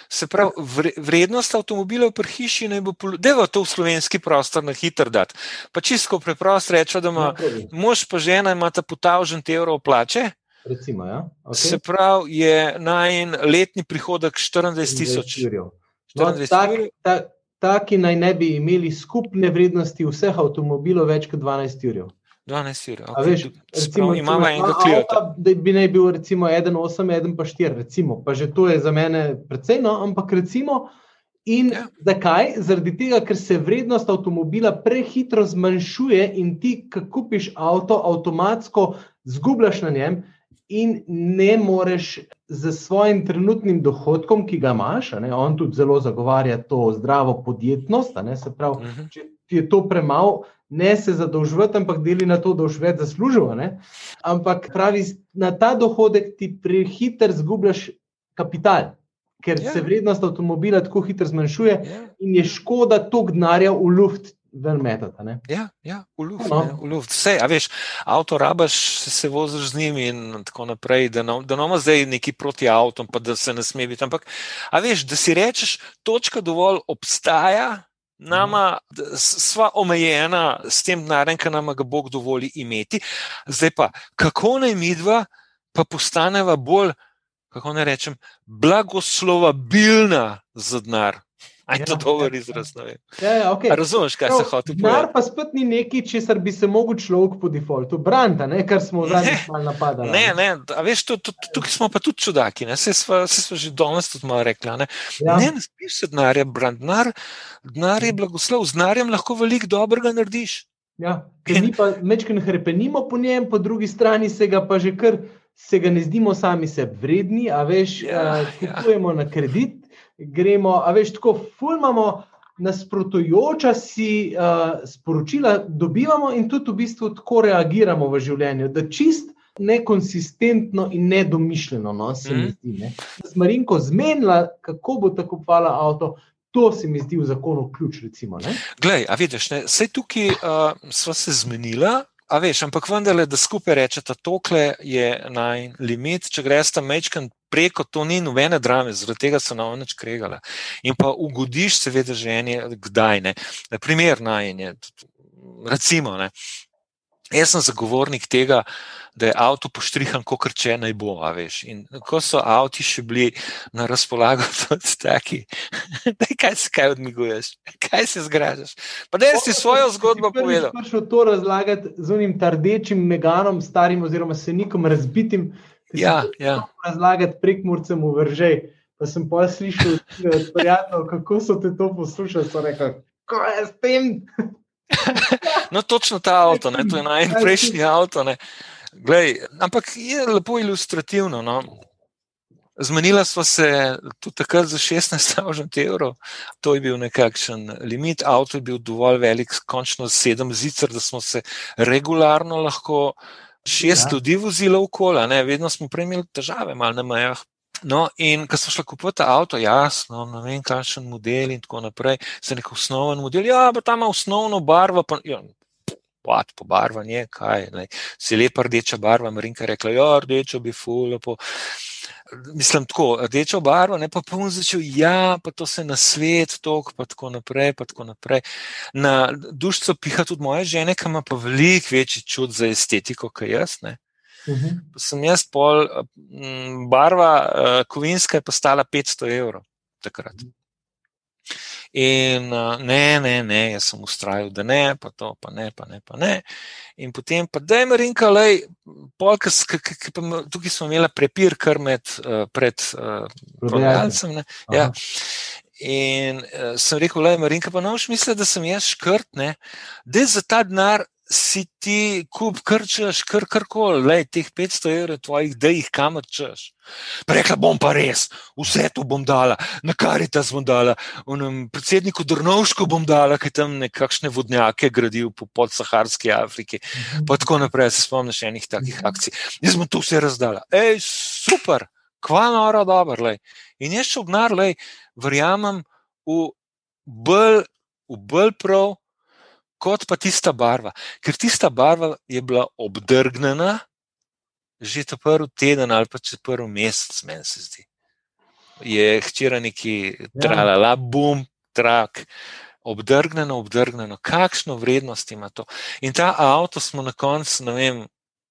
Se pravi, vre, vrednost avtomobilov pri hiši naj bo, da je to v slovenski prostor na hitro dati. Pa čisto preprosto reče, da ima probi. mož pa žena imata po 1000 evrov plače, Recimo, ja? okay. se pravi, je najen letni prihodek 14 tisoč. No, 24 tak, jurjev. ta, taki naj ne bi imeli skupne vrednosti vseh avtomobilov več kot 12 jurjev. 12 ur. A veš, recimo, imamo enega avta, Da bi naj bil recimo 1,8, 1 pa 4, recimo, pa že to je za mene precej, no, ampak recimo. In Ja. zakaj? Zaradi tega, ker se vrednost avtomobila prehitro zmanjšuje, in ti, ko kupiš avto, avtomatsko zgubljaš na njem, in ne moreš z svojim trenutnim dohodkom, ki ga imaš, ne, on tudi zelo zagovarja to zdravo podjetnost, ne, se pravi, Mhm. če ti je to premalo, ne se zadolžiti, ampak deli na to, da boš več zaslužil. ne. Ampak pravi, na ta dohodek ti prehiter zgubljaš kapital, ker Ja. ja. se vrednost avtomobila tako hitro zmanjšuje Ja. in je škoda toliko denarja v luft ven metati. Ja, ja, v luft. No. Ne, v luft. Vse, a veš, avto rabaš, se, voziš z njimi in tako naprej, da ne da ne ima zdaj neki proti avtom, pa da se ne sme biti. Ampak, a veš, da si rečeš, točka dovolj obstaja. Nama d- s- sva omejena s tem denarjem, ki nam ga Bog dovoli imeti. Zdaj pa, kako naj midva pa postaneva bolj, kako naj rečem, blagoslovabilna za denar. Aj to Ja, dober ja, izraz. Ja, ja, okay. A Razumeš, kaj se hoče Denar povedati? pa spet ni nekaj, česar bi se lahko človek po defaultu branta, ne? kar smo Ne. zadnjič malo napadali. Ne, ne, a veš, to, to, tukaj smo pa tudi čudaki. ne, Saj sva, saj sva že danes tudi malo rekla. Ne, Ja. ne, ne smeš se denarja brati. Denar, denar je blagoslov, z denarjem lahko veliko dobrega narediš. Ja, ker mi pa mečkaj hrepenimo po njem, po drugi strani se ga pa že kar, se ga ne zdimo sami sebi vredni, a veš, ja, ja. kupujemo ja. na kredit, gremo, a veš, tako fulmamo. Nasprotujoča si uh, sporočila dobivamo, in tudi v bistvu tako reagiramo v življenju, da čist nekonsistentno in nedomišljeno. No, se mi Mhm. zdi. Ne. Da smo Marinko zmenila, kako bo tako kupovala avto, to se mi zdi v zakonu ključ. Recimo, ne. Glej, a vidiš, ne, sej tukaj uh, sva se zmenila. A veš, ampak vendarle, da skupaj rečete, tokle je naj limit, če greš tam mečken preko, to ni nobene drame, zaradi tega so nam več kregale. In pa ugodiš, seveda, že eni, kdaj ne. Na primer, najenje, recimo, ne. Jaz sem zagovornik tega, da je avto poštrihan, kot če naj bo. a veš. In ko so avti še bili na razpolago, tudi taki, daj, kaj se kaj odmiguješ, kaj se zgražaš. Pa da si svojo zgodbo povedal. Če si to razlagati z unim tardečim meganom, starim oziroma senikom razbitim, si Ja, ja. razlagati prek Murcem v vržej. Pa sem pa slišal od prijateljev, kako so te to poslušali, so rekli, kaj je s tem? No, točno ta avto, ne, to je najprejšnji avto. Ne. Glej, ampak je lepo ilustrativno. No. Zmenila smo se tudi takrat za 16.000 evrov, to je bil nekakšen limit, avto je bil dovolj velik, končno sedem zicer, da smo se regularno lahko šest ja. ljudi vozilo okoli, ne, vedno smo prej imeli težave, malo na mejah. No, in ko smo šli kupiti avto, jasno, ne vem, kakšen model in tako naprej, se nek osnoven model, ja, pa tam ima osnovno barvo. Pa, ja, Pat, po barvanje, kaj je. Se je lepa rdeča barva, Marinka je rekla, ja, rdečo bi fulano. Mislim, tako, rdečo barvo, ne pa pun začel, ja, pa to se na svet tok, pa tako naprej, pa tako naprej. Na dušco piha tudi moja žena, ki ima pa veliko večji čut za estetiko, kot jaz. Ne. Uh mhm. -huh. Sem jaz pol, barva uh, kovinska je postala 500 evrov takrat. Uh -huh. In uh, ne, ne, ne, jaz sem ustrajal, da ne, pa to, pa ne, pa ne, pa ne. In potem pa da je Marinka, lej, polk, tukaj smo imeli prepir kar med uh, pred uh, prodajalcem. Ja. In uh, sem rekel, le, Marinka, pa noč misli, da sem jaz škrt, ne, da za ta denar si ti kup krčeš, kar koli, le teh 500 evrov tvojih, da jih kamor češ. Rekla bom pa res, vse to bom dala, na kar je ta zvom dala, onem predsedniku Drnovšku bom dala, ki tam nekakšne vodnjake gradil po podsaharski Afriki. Pa tako naprej, se spomniš enih takih mhm. akcij. Jaz sem to vse razdala. Ej, super, kva nora dober, lej. In jaz še ognar, lej, verjamem v bolj, v bolj prav, kot pa tista barva. Ker tista barva je bila obdrgnjena že ta prvi teden ali pa če prvi mesec, meni se zdi. Je hčera neki tralala, ja. bum, trak. Obdrgnjeno, obdrgnjeno, kakšno vrednost ima to. In ta avto smo na koncu, ne vem,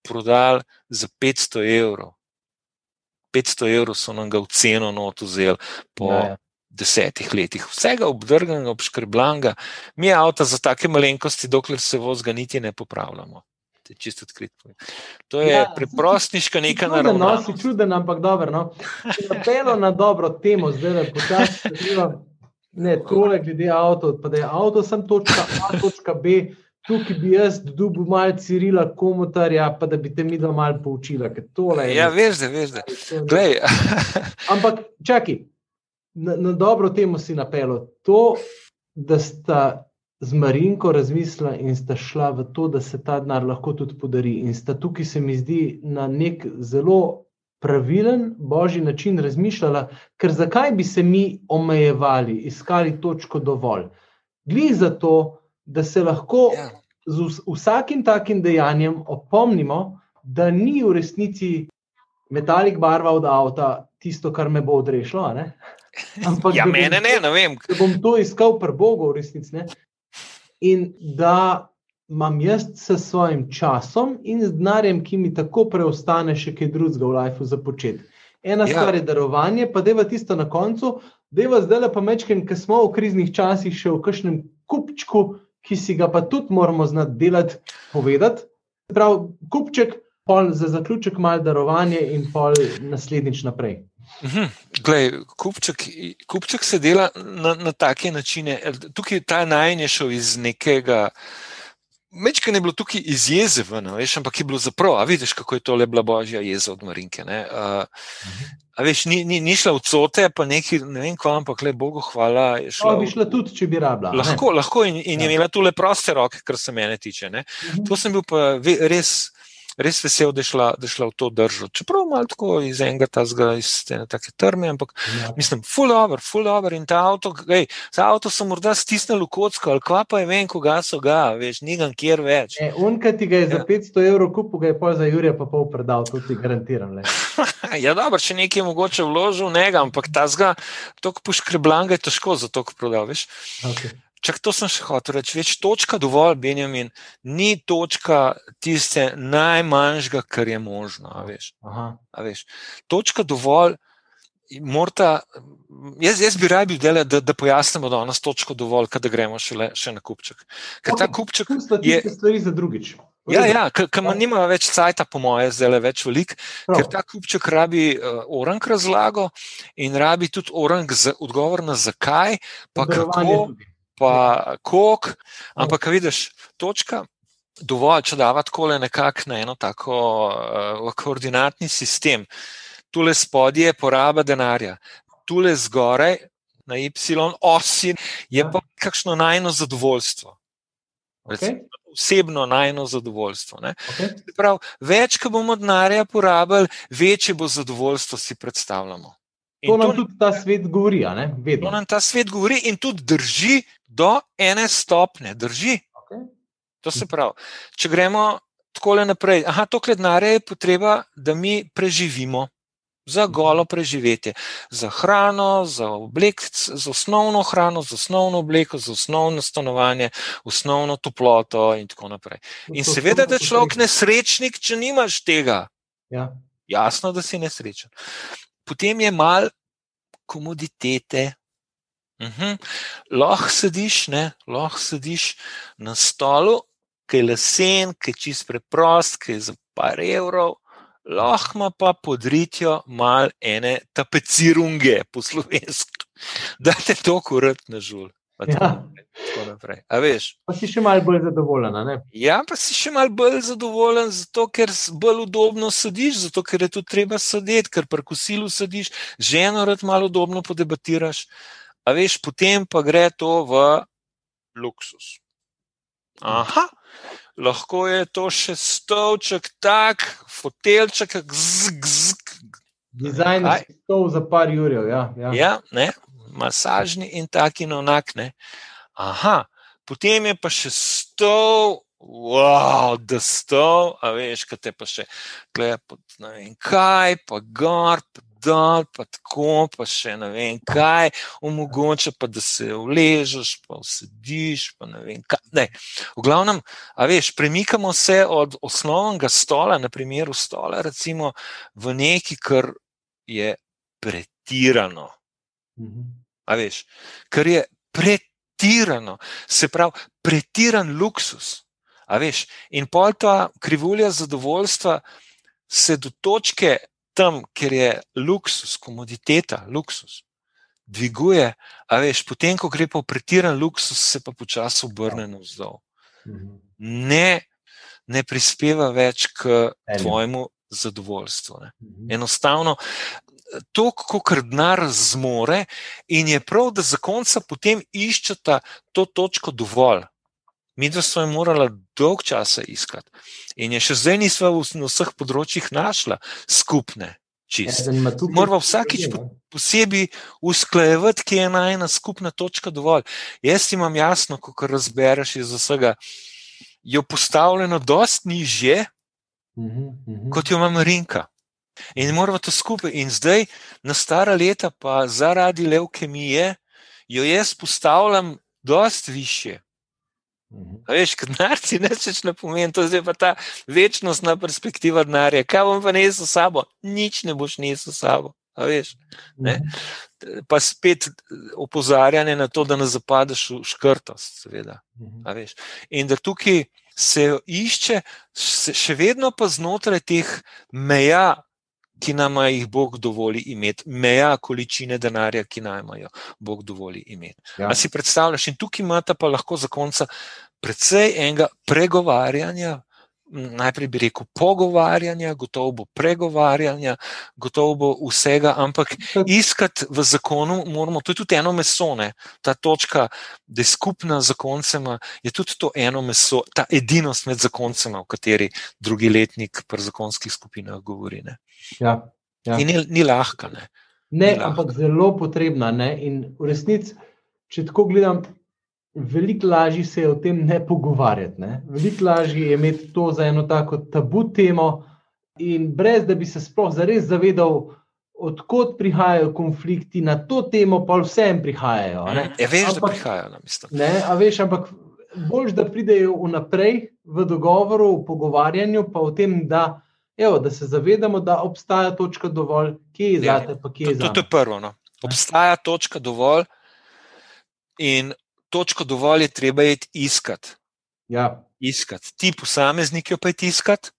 prodali za 500 evrov. 500 evrov so nam ga v ceno not vzeli po ja, ja desetih letih. Vsega obdrgnega, obškrbljanga, mi avto za take malenkosti, dokler se vozga niti ne popravljamo. Čisto odkrito. To je ja, preprostniška neka naravnost. No, si čuden, ampak dobro. No. Napelo na dobro temo, zdaj le počasi. Ne, tole glede avto, pa da je avto sem točka A, točka B, tukaj bi jaz dobil malo Cirila komutarja, pa da bi te mi doma malo poučila. Ja, veš, da, veš, da. Ampak čakaj, na, na dobro temu si napeljal. To, da sta z Marinko razmislila in sta šla v to, da se ta denar lahko tudi podari. In sta tukaj, se mi zdi, na nek zelo pravilen, božji način razmišljala, ker zakaj bi se mi omejevali, iskali točko dovolj. Glej za to, da se lahko ja. z vsakim takim dejanjem opomnimo, da ni v resnici metalik barva od avta tisto, kar me bo odrešilo. Ampak ja, mene ne, ne vem. Da bom to iskal pri Bogu, v resnici. Ne? In da imam jaz s svojim časom in z denarjem, ki mi tako preostane, še kaj drugega v življenju za početi. Ena ja. stvar je darovanje, pa deva tisto na koncu, deva zdaj le pa mečken, ker smo v kriznih časih še v kakšnem kupčku, ki si ga pa tudi moramo znati delati, povedati. Prav, kupček, pol za zaključek, malo darovanje in pol naslednjič naprej. Mhm. Glej, kupček, kupček se dela na, na take načine. Tukaj ta najmenj je šel iz nekega. Mečkaj je bilo tukaj iz jeze, ven, veš, ampak je bilo zapravo. Vidiš, kako je to le bila božja jeza od Marinke. Uh, a veš, ni, ni, ni šla v cote, pa neki, ne vem, kam, ampak le Bogu hvala. Šla, no, bi šla tudi, če bi rabila. Lahko, lahko in, in ja. je imela tu le proste roke, kar se mene tiče. Uh mhm. To sem bil pa res res vesel, da je šla, da je šla v to držo. Čeprav malo tako iz enega tazga, iz ene take trme, ampak ja. mislim, full over, full over in ta avto, gej, ta avto so morda stisnili v kocko, ali kva pa je vem, koga so ga, veš, nigam kjer več. E, Unka ti ga je ja. za 500 evrov kupil, ga je pol za Jurija pa pol predal, to ti garantiram. ja, dobro, če nekaj mogoče vložil, ne ga, ampak ta zga, to poškreblanga je težko za to, prodal, veš. Okay. Čak to sem še hotel reči. Več točka dovolj, Benjamin, ni točka tiste najmanjšega, kar je možno. A veš. A veš. Točka dovolj. Morta, jaz, jaz bi rabil, dele, da, da pojasnimo, da je nas točko dovolj, da gremo še, le, še na kupček. Ker okay, ta kupček je. Stvari za drugič. Ja, ja ker ja. nima več cajta, po moje, zdaj le več velik, Prav. ker ta kupček rabi uh, orang razlago in rabi tudi orang za, odgovor na zakaj, pa kako. Tudi pa kok, ampak vidiš, točka. Dovolj, če da tako nekako na eno tako uh, koordinatni sistem. Tule spodje je poraba denarja, tule zgoraj na Y osi je pa kakšno najno zadovoljstvo. Okay. Osebno najno zadovoljstvo. Okay. Prav, več, ko bomo denarja porabili, večje bo zadovoljstvo, si predstavljamo. In to nam to, tudi ta svet govori. To nam ta svet govori in tudi drži do ene stopne. Drži. Okay. To se pravi, če gremo tako naprej, aha, to denarja je potreba, da mi preživimo za golo preživetje, za hrano, za oblek, za osnovno hrano, za osnovno obleko, za osnovno stanovanje, osnovno toploto in tako naprej. In to seveda, da je človek nesrečnik, če nimaš tega. Ja. Jasno, da si nesrečen. Potem je mal komoditete. Uhum. Lahko sediš, lahko sediš na stolu, ki je lesen, ki je čist preprost, ki je za par evrov lahko ima pa podritjo mal ene tapecirunge po slovenski, da te to kurat na žul. Ja. A veš? Pa si še malo bolj zadovoljen. Ja, pa si še malo bolj zadovoljen, zato ker bolj udobno sediš, zato ker je tu treba sedeti, ker pri kosilu sediš, ženo rad malo udobno podebatiraš. A veš, potem pa gre to v luksus. Aha, lahko je to še stolček, tak, fotelček, zgzg. Dizajn je stol za par jurjev. Ja, ja. ja ne, masažni in taki in onak. Ne. Aha, potem je pa še stol. Wow, da sto, a veš, kaj te pa še gleda, ne vem kaj, pa gor, pa dol, pa tako, pa še ne vem kaj, omogoča pa, da se uležeš, pa usediš, pa ne vem kaj. Ne. V glavnem, a veš, premikamo se od osnovnega stola, na primeru stola, recimo v neki, kar je pretirano. A veš, kar je pretirano, se pravi, pretiran luksus. A veš, in pol ta krivulja zadovoljstva se do točke tam, kjer je luksus, komoditeta, luksus, dviguje, a veš, potem, ko gre pa v pretiran luksus, se pa počasi obrne na vzdolj. Mhm. Ne, ne prispeva več k tvojemu zadovoljstvu. Ne. Mhm. Enostavno. To, kar denar zmore, in je prav, da zakonca potem iščeta to točko dovolj. Mi dva smo jo morali dolg časa iskati. In je še zdaj nismo na vseh področjih našla skupne. Moramo vsakič posebej usklajevati, kje je ena skupna točka dovolj. Jaz imam jasno, ko razbereš iz vsega, jo postavljeno dost nižje, uh -huh, uh -huh. kot jo ima Rinka. In moramo to skupaj. In zdaj, na stara leta, pa zaradi leukemije, jo jaz postavljam dost više. Mhm. Veš, kot narci, neč ne pomeni, to je pa ta večnostna perspektiva denarja. Kaj bom pa nesel s sabo? Nič ne boš nesel s sabo. Veš, pa spet opozarjanje na to, da ne zapadeš v škrtost. Seveda, mhm. In da tukaj se išče, še vedno pa znotraj teh meja, ki nam jih Bog dovoli imeti, meja količine denarja, ki nam jo Bog dovoli imeti. Ja. Si predstavljaš, in tukaj imate pa lahko za konca precej enega pregovarjanja. Najprej bi rekel pogovarjanja, gotovo bo pregovarjanja, gotovo bo vsega, ampak iskati v zakonu moramo, to je tudi eno meso, ne? ta točka, da je skupna z zakoncema, je tudi to eno meso, ta edinost med zakoncema, o kateri drugi letnik pri zakonskih skupinah govori. Ne? Ja, ja. In ni, ni lahka. Ne, ne ni ampak lahka. zelo potrebna. Ne? In v resnici, če tako gledam, veliko lažje se je o tem ne pogovarjati. Ne? Veliko lažje je imeti to za eno tako tabu temo, in brez da bi se sploh zares zavedal, odkot prihajajo konflikti na to temo, pa vsem prihajajo. Ne? Je, veš, ampak, da prihajajo na mesto. Ne, a veš, ampak boljš, da pridejo vnaprej v dogovoru, v pogovarjanju, pa o tem, da. Evo, da se zavedamo, da obstaja točka dovolj, ki je za te, pa ki je za te. To je prvo. No. Obstaja točka dovolj, in točko dovolj je treba iti iskat. Ja. Iskat. Ti posameznik jo pa je iskat,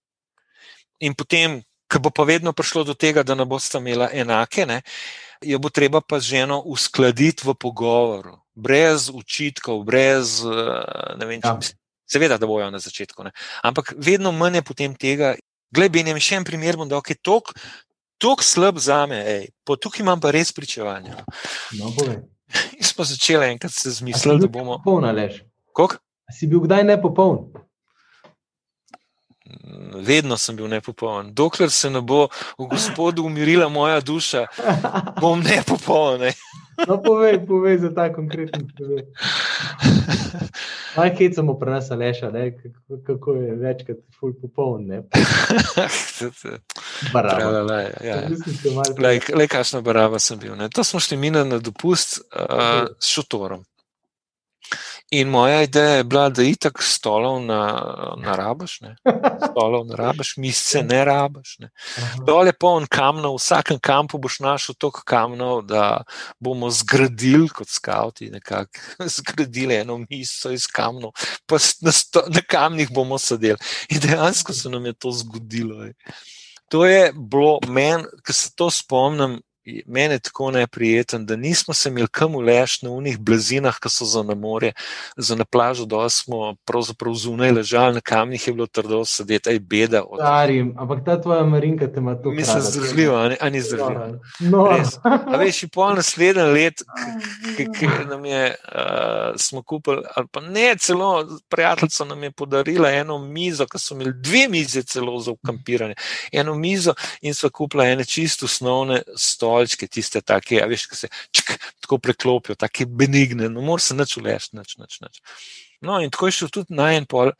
in potem, ko bo pa vedno prišlo do tega, da ne boste imeli enake, ne, jo bo treba pa z ženo uskladiti v pogovoru, brez učitkov, brez eh, ne vem, če ja. seveda, da bojo na začetku. Ne. Ampak vedno manj je potem tega. Glej, ne še en primer, da je tok, tok slab za me, po tukaj imam pa res pričevanje. No, In smo začeli enkrat se zmisliti, da bomo. Polna lež. Kok? Si bil kdaj nepopoln? Vedno sem bil nepopoln. Dokler se ne bo v Gospodu umirila moja duša, bom nepopoln. Ne? No, povej, povej za ta konkreten primer. Aj, kaj samo prenaša leša, ne? kako je večkrat ful popoln. Barava. Ja. Le, kakšna barava sem bil. Ne? To smo šli mi na dopust uh, s šotorom. In moja ideja je bila, da itak stolov na, na rabaš, ne? stolov na rabaš, misce ne rabaš. Ne? Dol je poln kamnov, v vsakem kampu boš našel toliko kamnov, da bomo zgradili kot skavti, nekako zgradili eno misco iz kamnov, pa na, sto, na kamnih bomo sedeli. In dejansko se nam je to zgodilo. Je. To je bilo meni, ki se to spomnim, meni je tako neprijeten, da nismo se imeli kam ulež na unih blazinah, ki so za na morje, za na plažo, da smo pravzaprav zunaj ležali na kamnih, je bilo trdo sedeti, aj beda. Od... Starim, ampak ta tvoja marinka te ima tu. Mislim, zdržljivo, a ni zdržljivo. No. A veš, in pol naslednji let, ki nam je, uh, smo kupili, ali pa ne, celo prijateljica nam je podarila eno mizo, ki so imeli dve mize celo za ukampiranje, eno mizo in so kupila ene čisto osnovne stole stolčke, tiste take, a veš, ki se čk, tako preklopijo, tako benigne, no, mora se nič ulešti, nič, nič, nič. No, in tako je šel tudi na en pol.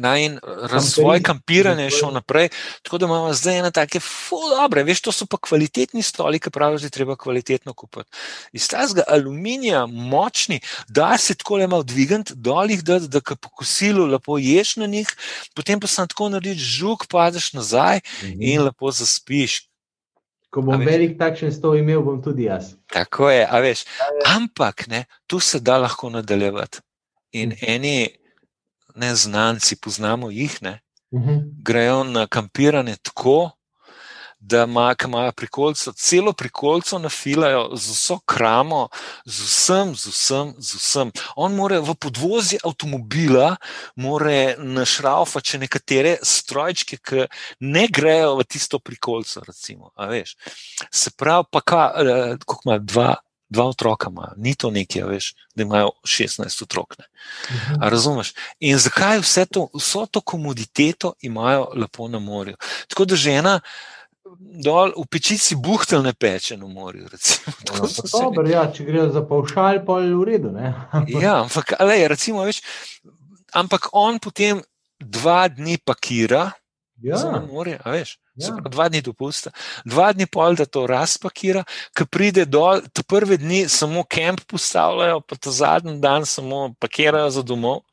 Na en razvoj kampiranja je šel naprej, tako da imamo zdaj ena tako dobre, veš, to so pa kvalitetni stoli, ki pravijo, da je treba kvalitetno kupiti. Iz tega aluminija, močni, da se tako le malo dvigant, dol jih da, da ka pokosilo, lepo ješ na njih, potem pa sem tako naredil žuk, padeš nazaj mhm. in lepo zaspiš. Ko bom velik takšen stol imel, bom tudi jaz. Tako je, a veš. Ampak ne, tu se da lahko nadaljevati. In uh mhm. -huh. eni neznanci, poznamo jih, ne, uh mhm. -huh. grejo na kampiranje tako, da imajo prikolco, celo prikolco nafilajo z vso kramo, z vsem, z vsem, z vsem. On mora v podvozi avtomobila, mora našraufa, če nekatere strojčke, ki ne grejo v tisto prikolco. Recimo, Se pravi, pa kaj, eh, koliko ima dva. Dva otroka ima, ni to nekaj, veš, da imajo 16 otrok. Uh mhm. -huh. Razumeš? In zakaj vse to, vso to komoditeto imajo lepo na morju? Tako da žena, dol v pečici buhtel ne peče na morju. No, dober, ja, če gre za paušal, pa je v redu. ja, ampak, ale, recimo, veš, ampak on potem dva dni pakira ja. za morje, veš. Ja. Dva dni dopusta, dva dni pol, da to razpakira, ki pride dol, te prve dni samo kemp postavljajo, pa ta zadnji dan samo pakirajo za domov.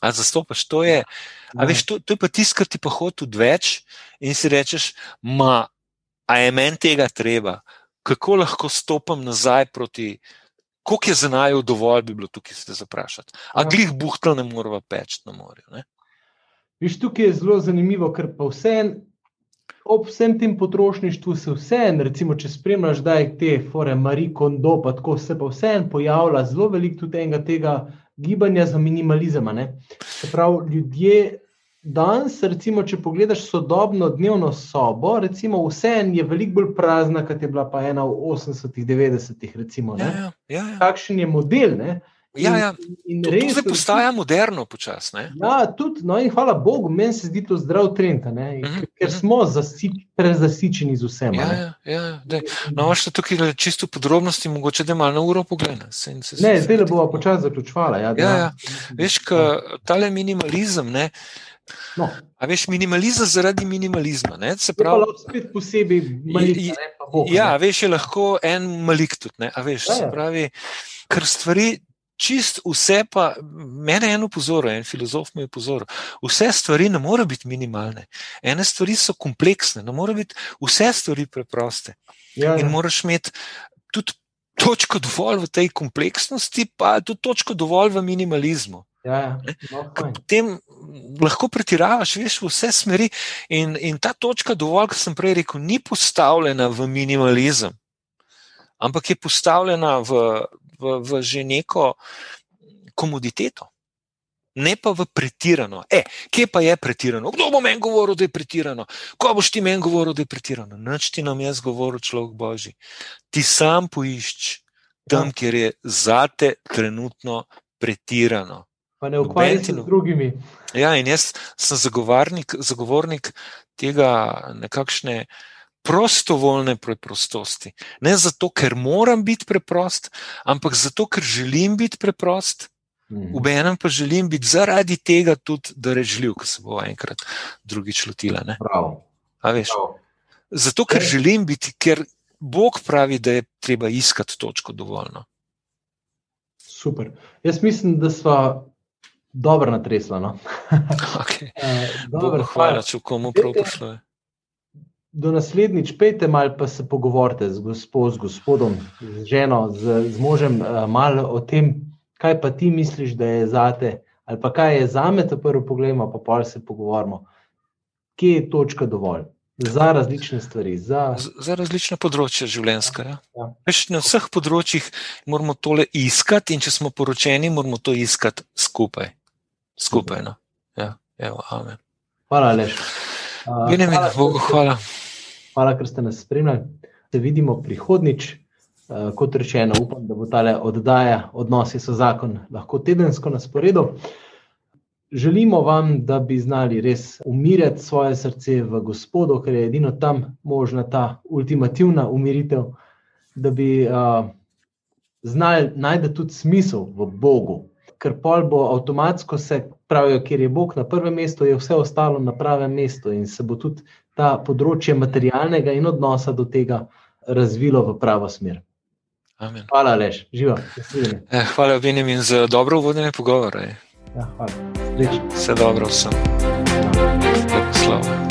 A zastopaš, to je, a veš, to, to je pa tisto, kar ti pa hodi odveč in si rečeš, ma, a je meni tega treba, kako lahko stopim nazaj proti, koliko je za najo dovolj, bi bilo tukaj se zaprašati. A glih buhtel ne moramo peči na morju. Ne? Viš, tukaj je zelo zanimivo, ker pa vse. Ob vsem tem potrošništvu se vseeno, recimo, če spremljaš, da je te fore, Marie Kondo, pa tako se pa vseeno pojavlja zelo veliko tudi enega tega gibanja za minimalizem. Prav, ljudje danes, recimo, če pogledaš sodobno dnevno sobo, recimo, vse je veliko bolj prazna, kot je bila pa ena v 80-ih, 90-ih. Ja, ja, ja, ja. Kakšen je model? Ne? Ja, ja. In, in to, to se postaja moderno, počasno. Ja, tudi, no, in hvala Bogu, meni se zdi to zdrav trend, uh -huh, ker -huh. smo zasi, prezasičeni z vsem. Ja, ja, ja, no, še tukaj čisto podrobnosti, mogoče da malo na uro pogledaj. Ne, zdaj le bomo počasi zaključovali. Ja, ja, ja. Veš, ka, tale minimalizem. Ne, No. A veš, minimalizem zaradi minimalizma. Ne? Se pravi, spet posebej malik. Je, ja, veš, je lahko en malik tudi. Ne? Veš, ja, se ja. pravi, ker stvari čist vse, pa mene je eno pozoril, en filozof mi je pozoril. Vse stvari ne morejo biti minimalne. Ene stvari so kompleksne, ne morejo biti vse stvari preproste. Ja, ja. In moraš imeti tudi točko dovolj v tej kompleksnosti, pa tudi točko dovolj v minimalizmu. Ja, ja. No, potem lahko pretiravaš, veš, v vse smeri. In, in ta točka, dovolj, kot sem prej rekel, ni postavljena v minimalizem, ampak je postavljena v, v, v že neko komoditeto, ne pa v pretirano. E, kje pa je pretirano? Kdo bo meni govoril, da je pretirano? Ko boš ti meni govoril, da je pretirano? Noč ti nam jaz govoril, človek Božji. Ti sam poišči tam, ja. kjer je zate trenutno pretirano. Pa ne ukvarjaj se z drugimi. Ja, in jaz sem zagovornik, zagovornik tega nekakšne prostovoljne preprostosti. Ne zato, ker moram biti preprost, ampak zato, ker želim biti preprost. V enem pa želim biti zaradi tega tudi darežljiv, ko se bo enkrat drugič lotila. Zato, ker želim biti, ker Bog pravi, da je treba iskati točko dovoljno. Super. Jaz mislim, da smo dobro natresli. No? Okay. uh, hvala, če komu prav prišlo. Do naslednjič, pejte malo, pa se pogovorite z, gospo, z gospodom, z ženo, z, z možem, uh, malo o tem, kaj pa ti misliš, da je zate, ali pa kaj je za me, to prvo pogledamo, pa pa se pogovorimo, kje je točka dovolj. Za različne stvari. Za, za različne področje življenjska. Ja. Ja. Veš, na vseh področjih moramo tole iskati, in če smo poročeni, moramo to iskati skupaj. Skupaj. No. Ja, evo, amen. Hvala, Leš. Uh, hvala, Bogu, hvala. hvala, ker ste nas spremljali. Se vidimo prihodnič. Uh, kot rečeno, upam, da bo ta oddaja, odnosi so zakon, lahko tedensko na sporedu. Želimo vam, da bi znali res umiriti svoje srce v Gospodu, ker je edino tam možna ta ultimativna umiritev, da bi uh, znali najti tudi smisel v Bogu. Ker pol bo avtomatsko se pravijo, ker je Bog na prvem mestu, je vse ostalo na pravem mestu in se bo tudi ta področje materialnega in odnosa do tega razvilo v pravo smer. Amen. Hvala, Leš, živa. Eh, hvala, Benjamin, za dobro uvodne pogovore. Ja, hvala. Vse dobro vsem. Lepo slovo.